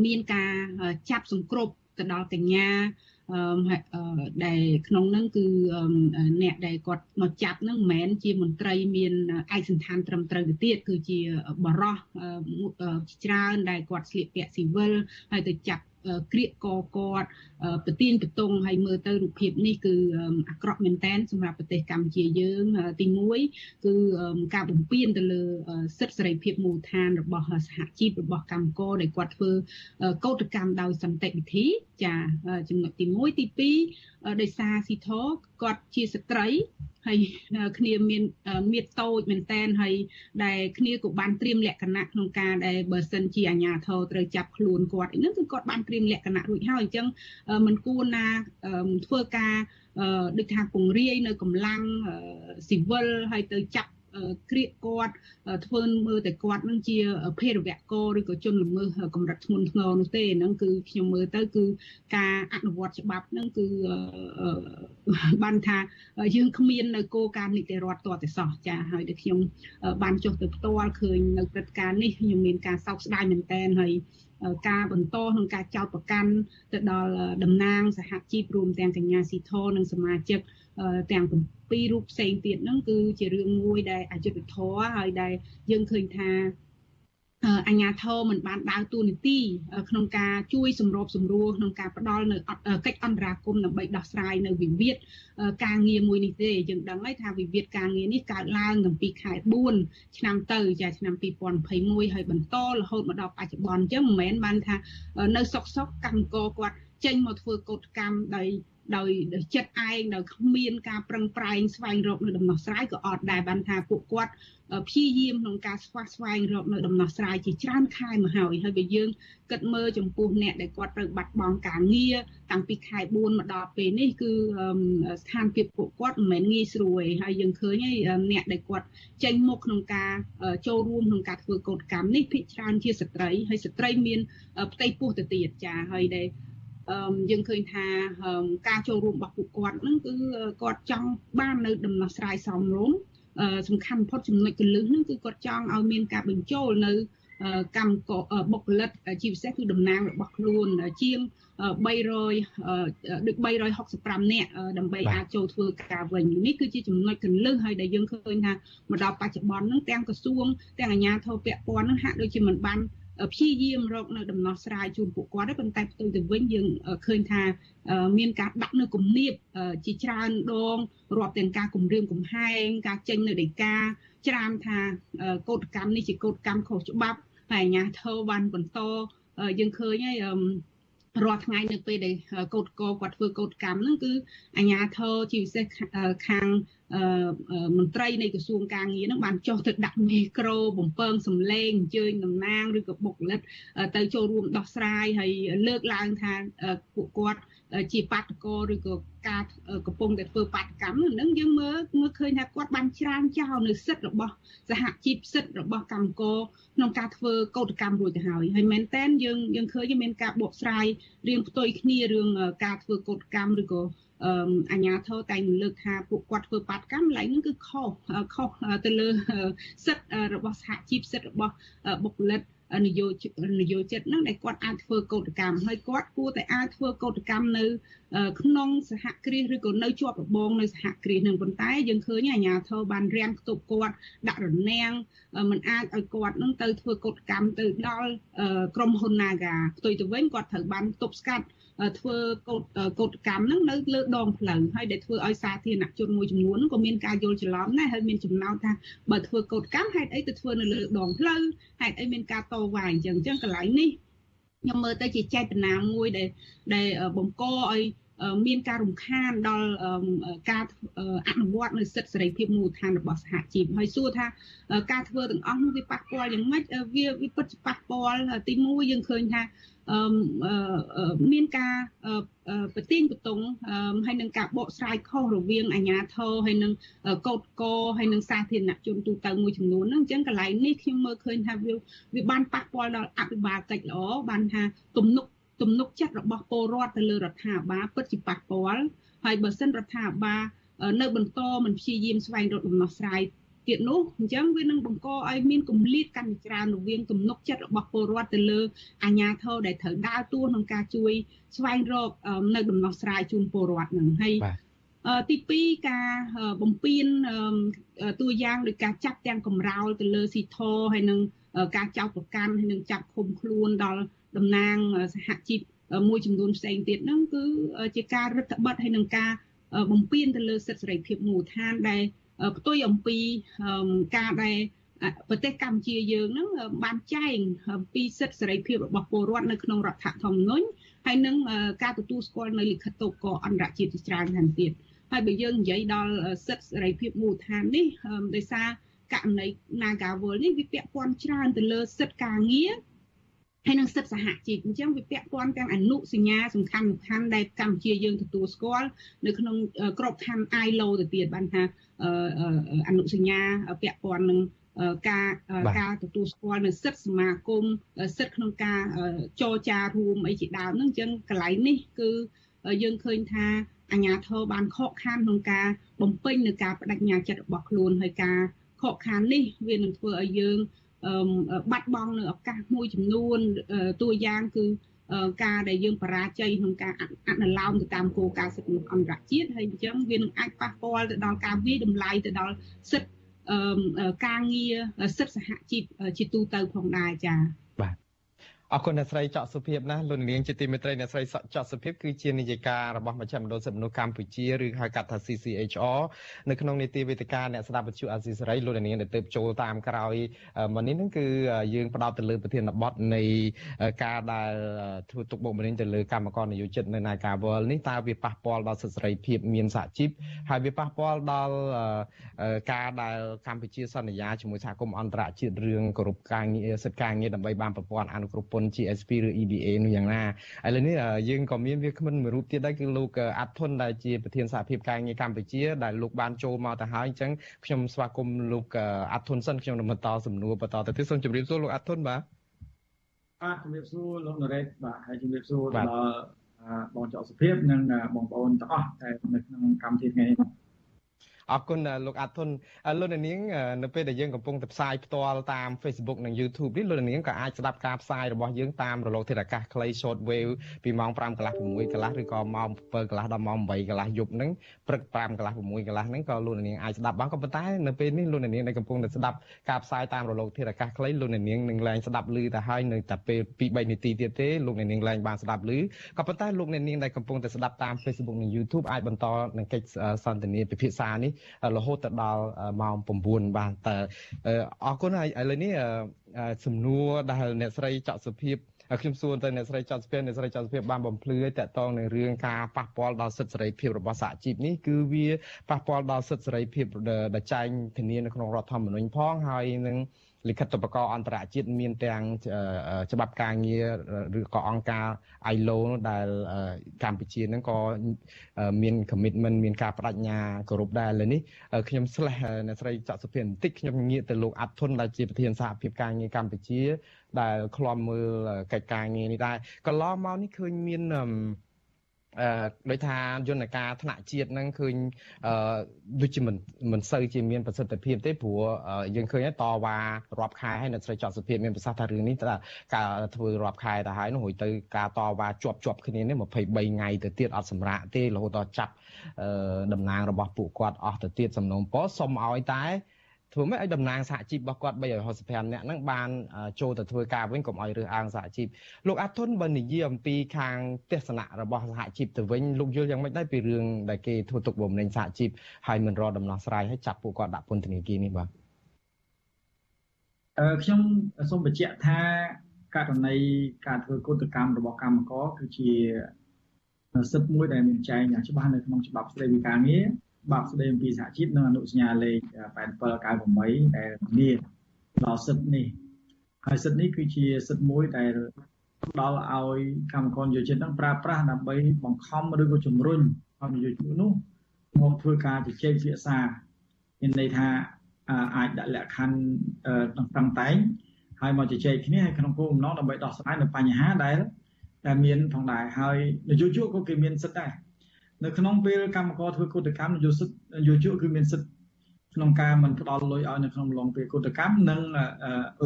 មានការចាប់សង្គ្រប់ទៅដល់កញ្ញា ដែលក្នុងហ្នឹងគឺអ្នកដែលគាត់មកចាប់ហ្នឹងមិនមែនជាមន្ត្រីមានឯកសន្តានត្រឹមត្រូវទៅទៀតគឺជាបរោះច្រើនដែលគាត់ស្លៀកពាក់ស៊ីវិលហើយទៅចាប់ ក្រៀកកគាត់ប្រទៀនបតុងហើយមើលទៅរូបភាពនេះគឺអាក្រក់មែនតែនសម្រាប់ប្រទេសកម្ពុជាយើងទី1គឺការបំពានទៅលើសិទ្ធិសេរីភាពមូលដ្ឋានរបស់សហជីពរបស់កម្មករដែលគាត់ធ្វើកោតកម្មដោយសន្តិវិធីចាចំណុចទី1ទី2ដោយសារស៊ីធគាត់ជាស្ត្រីហើយគ្នាមានមៀតតូចមែនតែនហើយដែលគ្នាក៏បានត្រៀមលក្ខណៈក្នុងការដែលបើសិនជាអាជ្ញាធរត្រូវចាប់ខ្លួនគាត់ហ្នឹងគឺគាត់បានត្រៀមលក្ខណៈរួចហើយអញ្ចឹងมันគួរណាធ្វើការដូចថាពង្រាយនៅកម្លាំងស៊ីវិលហើយទៅចាប់ ក្រៀកគាត់ធ្វើមើលតែគាត់នឹងជាភេរវករឬក៏ជនល្មើសកម្រិតធ្ងន់ធ្ងរនោះទេហ្នឹងគឺខ្ញុំមើលទៅគឺការអនុវត្តច្បាប់ហ្នឹងគឺបានថាយើងគ្មាននៅគោលការណ៍នីតិរដ្ឋតតែសោះចាហើយដែលខ្ញុំបានចុះទៅផ្ទាល់ឃើញនៅព្រឹត្តិការណ៍នេះខ្ញុំមានការសោកស្ដាយមែនទែនហើយការបន្តក្នុងការចោទប្រកាន់ទៅដល់តំណាងសហជីពរួមទាំងកញ្ញាស៊ីធនិងសមាជិក ទាំងពីររូបផ្សេងទៀតហ្នឹងគឺជារឿងមួយដែលអយុត្តិធម៌ហើយដែលយើងឃើញថាអញ្ញាធមមិនបានដើរតួនាទីក្នុងការជួយសម្របសម្រួលក្នុងការផ្ដល់នៅកិច្ចអន្តរាគមន៍ដើម្បីដោះស្រាយនៅវិវាទការងារមួយនេះទេយើងដឹងហើយថាវិវាទការងារនេះកើតឡើងតាំងពីខែ4ឆ្នាំទៅចាឆ្នាំ2021ហើយបន្តរហូតមកដល់បច្ចុប្បន្នអញ្ចឹងមិនមែនបានថានៅសុកសុកកម្មករគាត់ ចេញមកធ្វើកោតកម្មដោយដោយចិត្តឯងដោយគ្មានការប្រឹងប្រែងស្វែងរកនៅដំណោះស្រាយក៏អត់ដែរបានថាពួកគាត់ព្យាយាមក្នុងការស្វះស្វែងរកនៅដំណោះស្រាយជាច្រើនខែមកហើយហើយបើយើងគិតមើលចំពោះអ្នកដែលគាត់ត្រូវបាត់បង់ការងារតាំងពីខែ4មកដល់ពេលនេះគឺស្ថានភាពពួកគាត់មិនមែនងាយស្រួលទេហើយយើងឃើញហើយអ្នកដែលគាត់ចេញមុខក្នុងការចូលរួមក្នុងការធ្វើកោតកម្មនេះភាគច្រើនជាស្ត្រីហើយស្ត្រីមានផ្ទៃពោះទៅទៀតចាហើយដែល យើងឃើញថាការចូលរួមរបស់ពួកគាត់ហ្នឹងគឺគាត់ចង់បាននៅដំណោះស្រាយសមរម្យសំខាន់បំផុតចំណុចកលឹះហ្នឹងគឺគាត់ចង់ឲ្យមានការបញ្ចូលនៅកម្មបុគ្គលិកជាពិសេសគឺតំណាងរបស់ខ្លួនជាង300ដូច365នាក់ដើម្បីអាចចូលធ្វើការវិញនេះគឺជាចំណុចកលឹះហើយដែលយើងឃើញថាមកដល់បច្ចុប្បន្នហ្នឹងទាំងក្រសួងទាំងអាជ្ញាធរពាក់ព័ន្ធហ្នឹងហាក់ដូចជាមិនបាន ព្យាយាមរកនៅដំណោះស្រាយជូនពួកគាត់ប៉ុន្តែផ្ទុយទៅវិញយើងឃើញថាមានការដាក់នៅគំនាបជាច្រើនដងរាប់ទាំងការគម្រាមកំហែងការចេញនៅដីកាច្រាមថាកោតកម្មនេះជាកោតកម្មខុសច្បាប់ហើយអាជ្ញាធរបានបន្តយើងឃើញហើយរាល់ថ្ងៃនៅពេលដែលកោតកោគាត់ធ្វើកោតកម្មហ្នឹងគឺអាជ្ញាធរជាពិសេសខាង មន្ត្រីនៃក្រសួងការងារហ្នឹងបានចុះទៅដាក់មីក្រូបំពងសំឡេងអញ្ជើញតំណាងឬក៏បុគ្គលិកទៅចូលរួមដោះស្រាយហើយលើកឡើងថាពួកគាត់ជាបាតកោឬក៏ការកំពុងតែធ្វើបាតកម្មនឹងយើងមើលមើលឃើញថាគាត់បានច្រានចោលនៅសិទ្ធិរបស់សហជីពសិទ្ធិរបស់កម្មករក្នុងការធ្វើកោតកម្មរួចទៅហើយហើយមែនតែនយើងយើងឃើញមានការបកស្រាយរៀងផ្ទុយគ្នារឿងការធ្វើកោតកម្មឬក៏ អញ្ញាធរតែងលើកថាពួកគាត់ធ្វើបាតកម្មកន្លែងហ្នឹងគឺខុសខុសទៅលើសិទ្ធិរបស់សហជីពសិទ្ធិរបស់បុគ្គលិកនយោនយោជិតហ្នឹងដែលគាត់អាចធ្វើកោតកម្មហើយគាត់គួរតែអាចធ្វើកោតកម្មនៅ ក្នុងសហគ្រាសឬក៏នៅជាប់របងនៅសហគ្រាសនឹងប៉ុន្តែយើងឃើញអាជ្ញាធរបានរាំងខ្ទប់គាត់ដាក់រនាំងมันអាចឲ្យគាត់នឹងទៅធ្វើកោតកម្មទៅដល់ក្រុមហ៊ុន Naga ផ្ទុយទៅវិញគាត់ត្រូវបានទប់ស្កាត់ ធ្វើកោតកោតកម្មហ្នឹងនៅលើដងផ្លូវហើយដែលធ្វើឲ្យសាធារណជនមួយចំនួនហ្នឹងក៏មានការយល់ច្រឡំដែរហើយមានចំណោទថាបើធ្វើកោតកម្មហេតុអីទៅធ្វើនៅលើដងផ្លូវហេតុអីមានការតវ៉ាអញ្ចឹងអញ្ចឹងកន្លែងនេះខ្ញុំមើលទៅជាចេតនាមួយដែលដែលបង្កឲ្យ មានការរំខានដល់ការអនុវត្តនៅសិទ្ធិសេរីភាពមូលដ្ឋានរបស់សហជីពហើយសួរថាការធ្វើទាំងអស់នោះវាប៉ះពាល់យ៉ាងម៉េចវាវាពិតជាប៉ះពាល់ទី1យើងឃើញថាមានការប្រទៀងបតុងហើយនឹងការបកស្រាយខុសរវាងអាជ្ញាធរហើយនឹងកោតកោហើយនឹងសាធារណជនទូទៅមួយចំនួនហ្នឹងអញ្ចឹងកន្លែងនេះខ្ញុំមើលឃើញថាវាវាបានប៉ះពាល់ដល់អភិបាលកិច្ចល្អបានថាទំនុក ទំនុកចិត្តរបស់ពលរដ្ឋទៅលើរដ្ឋាភិបាលពិតជាប៉ះពាល់ហើយបើសិនរដ្ឋាភិបាលនៅបន្តមិនព្យាយាមស្វែងរកដំណោះស្រាយទៀតនោះអញ្ចឹងវានឹងបង្កឲ្យមានគម្លាតកាន់តែច្រើនរវាងទំនុកចិត្តរបស់ពលរដ្ឋទៅលើអាជ្ញាធរដែលត្រូវដើរតួក្នុងការជួយស្វែងរកនៅដំណោះស្រាយជូនពលរដ្ឋនឹងហើយទី2ការបំពេញតួយ៉ាងដោយការចាប់ទាំងកំរោលទៅលើស៊ីធរហើយនឹងការចោទប្រកាន់ហើយនឹងចាប់ឃុំខ្លួនដល់ តំណាងសហជីពមួយចំនួនផ្សេងទៀតហ្នឹងគឺជាការរឹតបន្តឹងហើយនឹងការបំពេញទៅលើសិទ្ធិសេរីភាពមូលដ្ឋានដែលផ្ទុយអំពីការដែលប្រទេសកម្ពុជាយើងហ្នឹងបានចែងពីសិទ្ធិសេរីភាពរបស់ពលរដ្ឋនៅក្នុងរដ្ឋធម្មនុញ្ញហើយនឹងការទទួលស្គាល់នៅលិខិតតូកអន្តរជាតិជាច្រើនថែមទៀតហើយបើយើងនិយាយដល់សិទ្ធិសេរីភាពមូលដ្ឋាននេះដោយសារករណី Nagawal នេះវាពាក់ព័ន្ធច្រើនទៅលើសិទ្ធិការងារ ហើយនឹងសិទ្ធិសហជីពអញ្ចឹងវាពាក់ព័ន្ធទាំងអនុសញ្ញាសំខាន់សំខាន់ដែលកម្ពុជាយើងទទួលស្គាល់នៅក្នុងក្របខ័ណ្ឌ ILO ទៅទៀតបានថាអនុសញ្ញាពាក់ព័ន្ធនឹងការការទទួលស្គាល់នៅសិទ្ធិសមាគមសិទ្ធិក្នុងការចរចារួមអីជាដើមហ្នឹងអញ្ចឹងកន្លែងនេះគឺយើងឃើញថាអាញាធរបានខកខានក្នុងការបំពេញនៅការបដិញ្ញាចិត្តរបស់ខ្លួនហើយការខកខាននេះវានឹងធ្វើឲ្យយើង បាត់បង់នៅឱកាសមួយចំនួនតួយ៉ាងគឺការដែលយើងបរាជ័យក្នុងការអនុលោមទៅតាមគោលការណ៍សិទ្ធិមនុស្សអន្តរជាតិហើយអញ្ចឹងវានឹងអាចប៉ះពាល់ទៅដល់ការវិយតម្លៃទៅដល់សិទ្ធិការងារសិទ្ធិសហជីពជាទូទៅផងដែរចា៎ អរគុណអ្នកស្រីចောက်សុភាពណាលោកនាងជាទីមេត្រីអ្នកស្រីចောက်សុភាពគឺជានាយិការបស់មជ្ឈមណ្ឌលសិទ្ធិមនុស្សកម្ពុជាឬហៅកាត់ថា CCHR នៅក្នុងនីតិវេទិកាអ្នកស្ដាប់វិទ្យុអាស៊ីសេរីលោកនាងដែលទៅចូលតាមក្រោយមកនេះនឹងគឺយើងផ្ដោតទៅលើប្រធានបទនៃការដែលធ្វើទុកបុកម្នេញទៅលើកម្មករនយោជិតនៅនាការវល់នេះតើវាប៉ះពាល់ដល់សិទ្ធិសេរីភាពមានសហជីពហើយវាប៉ះពាល់ដល់ការដែលកម្ពុជាសន្យាជាមួយសហគមន៍អន្តរជាតិរឿងគោរពការងារសិទ្ធិការងារដើម្បីបានប្រព័ន្ធអនុគ្រោះពន្ធ GSP ឬ EBA នោះយ៉ាងណាឥឡូវនេះយើងក៏មានវាគ្មិនមួយរូបទៀតដែរគឺលោកអាត់ធុនដែលជាប្រធានសហភាពការងារកម្ពុជាដែលលោកបានចូលមកទៅហើយអញ្ចឹងខ្ញុំស្វាគមន៍លោកអាត់ធុនសិនខ្ញុំនឹងបន្តសំណួរបន្តទៅទៀតសូមជម្រាបសួរលោកអាត់ធុនបាទបាទជំរាបសួរលោកនរ៉េតបាទហើយជំរាបសួរដល់បងចောက်សុភាពនិងបងប្អូនទាំងអស់ដែលនៅក្នុងកម្មវិធីថ្ងៃនេះ អរគុណលោកអាត់ធុនលោកនាងនៅពេលដែលយើងកំពុងតែផ្សាយផ្ទាល់តាម Facebook និង YouTube នេះលោកនាងក៏អាចស្ដាប់ការផ្សាយរបស់យើងតាមរលកធាតុអាកាសខ្លី short wave ពីម៉ោង5កន្លះ6កន្លះឬក៏ម៉ោង7កន្លះដល់ម៉ោង8កន្លះយប់ហ្នឹងព្រឹក5កន្លះ6កន្លះហ្នឹងក៏លោកនាងអាចស្ដាប់បានក៏ប៉ុន្តែនៅពេលនេះលោកនាងដែលកំពុងតែស្ដាប់ការផ្សាយតាមរលកធាតុអាកាសខ្លីលោកនាងនឹងឡើងស្ដាប់ឮទៅហើយនៅតែពេល2 3នាទីទៀតទេលោកនាងឡើងបានស្ដាប់ឮក៏ប៉ុន្តែលោកនាងដែលកំពុងតែស្ដាប់តាម Facebook និង YouTube អាចបន្តនឹងកិច្ចសន្ទនាពិភាក្សានេះរហូតទៅដល់ម៉ោង9បានតែអរគុណហើយឥឡូវនេះសំណួរដែលអ្នកស្រីច័កសុភីបខ្ញុំសួរទៅអ្នកស្រីច័ន្ទស្ពានអ្នកស្រីច័ន្ទស្ពានបានបំភ្លឺតកតងនឹងរឿងការប៉ះពាល់ដល់សិទ្ធិសេរីភាពរបស់សហជីពនេះគឺវាប៉ះពាល់ដល់សិទ្ធិសេរីភាពដែលចែងធានានៅក្នុងរដ្ឋធម្មនុញ្ញផងហើយនឹង លិខិតបកអន្តរជាតិមានទាំងច្បាប់ការងារឬក៏អង្គការ ILO ដែលកម្ពុជាហ្នឹងក៏មាន commitment មានការបដិញ្ញាគោរពដែរលើនេះខ្ញុំស្លេះអ្នកស្រីច័កសុភាបន្តិចខ្ញុំងាកទៅលោកអាត់ធុនដែលជាប្រធានសហភាពការងារកម្ពុជា ដែលឃ្លាំមើលកិច្ចការងារនេះដែរកន្លងមកនេះឃើញមានអឺ ដោយថាយន្តការថ្នាក់ជាតិហ្នឹងឃើញអឺដូចជាមិនមិនសូវជាមានប្រសិទ្ធភាពទេព្រោះយើងឃើញតវ៉ារាប់ខែហើយនៅស្រីចောက်សុភាពមានប្រសាសន៍ថារឿងនេះតើការធ្វើរាប់ខែទៅហើយនោះរួចទៅការតវ៉ាជាប់ជាប់គ្នានេះ23ថ្ងៃទៅទៀតអត់សម្រាកទេរហូតដល់ចាប់តំណាងរបស់ពួកគាត់អស់ទៅទៀតសំណូមពរសុំឲ្យតែ ធ្វើម៉េចឲ្យតំណាងសហជីពរបស់គាត់365នាក់ហ្នឹងបានចូលទៅធ្វើការវិញកុំឲ្យរើសអើងសហជីពលោកអាតុនបើនិយាយអំពីខាងទស្សនៈរបស់សហជីពទៅវិញលោកយល់យ៉ាងម៉េចដែរពីរឿងដែលគេធ្វើទុកបុកម្នេញសហជីពហើយមិនរកដំណោះស្រាយឲ្យចាប់ពួកគាត់ដាក់ពន្ធនាគារនេះបាទអឺខ្ញុំសូមបញ្ជាក់ថាករណីការធ្វើកុតកម្មរបស់កម្មករគឺជាសិទ្ធិមួយដែលមានចែងយ៉ាងច្បាស់នៅក្នុងច្បាប់ស្តីពីការងារច្បាប់ស្តីអំពីសហជីពនិងអនុសញ្ញាលេខ8798ដែលមានដល់សិទ្ធិនេះហើយសិទ្ធិនេះគឺជាសិទ្ធិមួយដែលផ្ដល់ឲ្យកម្មករយោចិត្តនឹងប្រើប្រាស់ដើម្បីបង្ខំឬក៏ជំរុញឲ្យយោជកនោះមកធ្វើការជជែកពិភាក្សាមានន័យថាអាចដាក់លក្ខខណ្ឌតឹងតែងហើយមកជជែកគ្នាហើយក្នុងគោលបំណងដើម្បីដោះស្រាយនៅបញ្ហាដែលដែលមានផងដែរហើយនយោជកក៏គេមានសិទ្ធិដែរ នៅក្នុងពេលកម្មករធ្វើកុតកម្មនយោសិទ្ធនយោជកគឺមានសិទ្ធិក្នុងការមិនផ្ដល់លុយឲ្យនៅក្នុងឡងពេលកុតកម្មនិង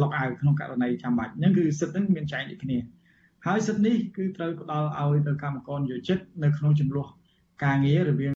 លុកអាវក្នុងករណីចាំបាច់ហ្នឹងគឺសិទ្ធិហ្នឹងមានចែងដូចគ្នាហើយសិទ្ធិនេះគឺត្រូវផ្ដល់ឲ្យទៅកម្មករនយោជិតនៅក្នុងចំនួនការងាររវាង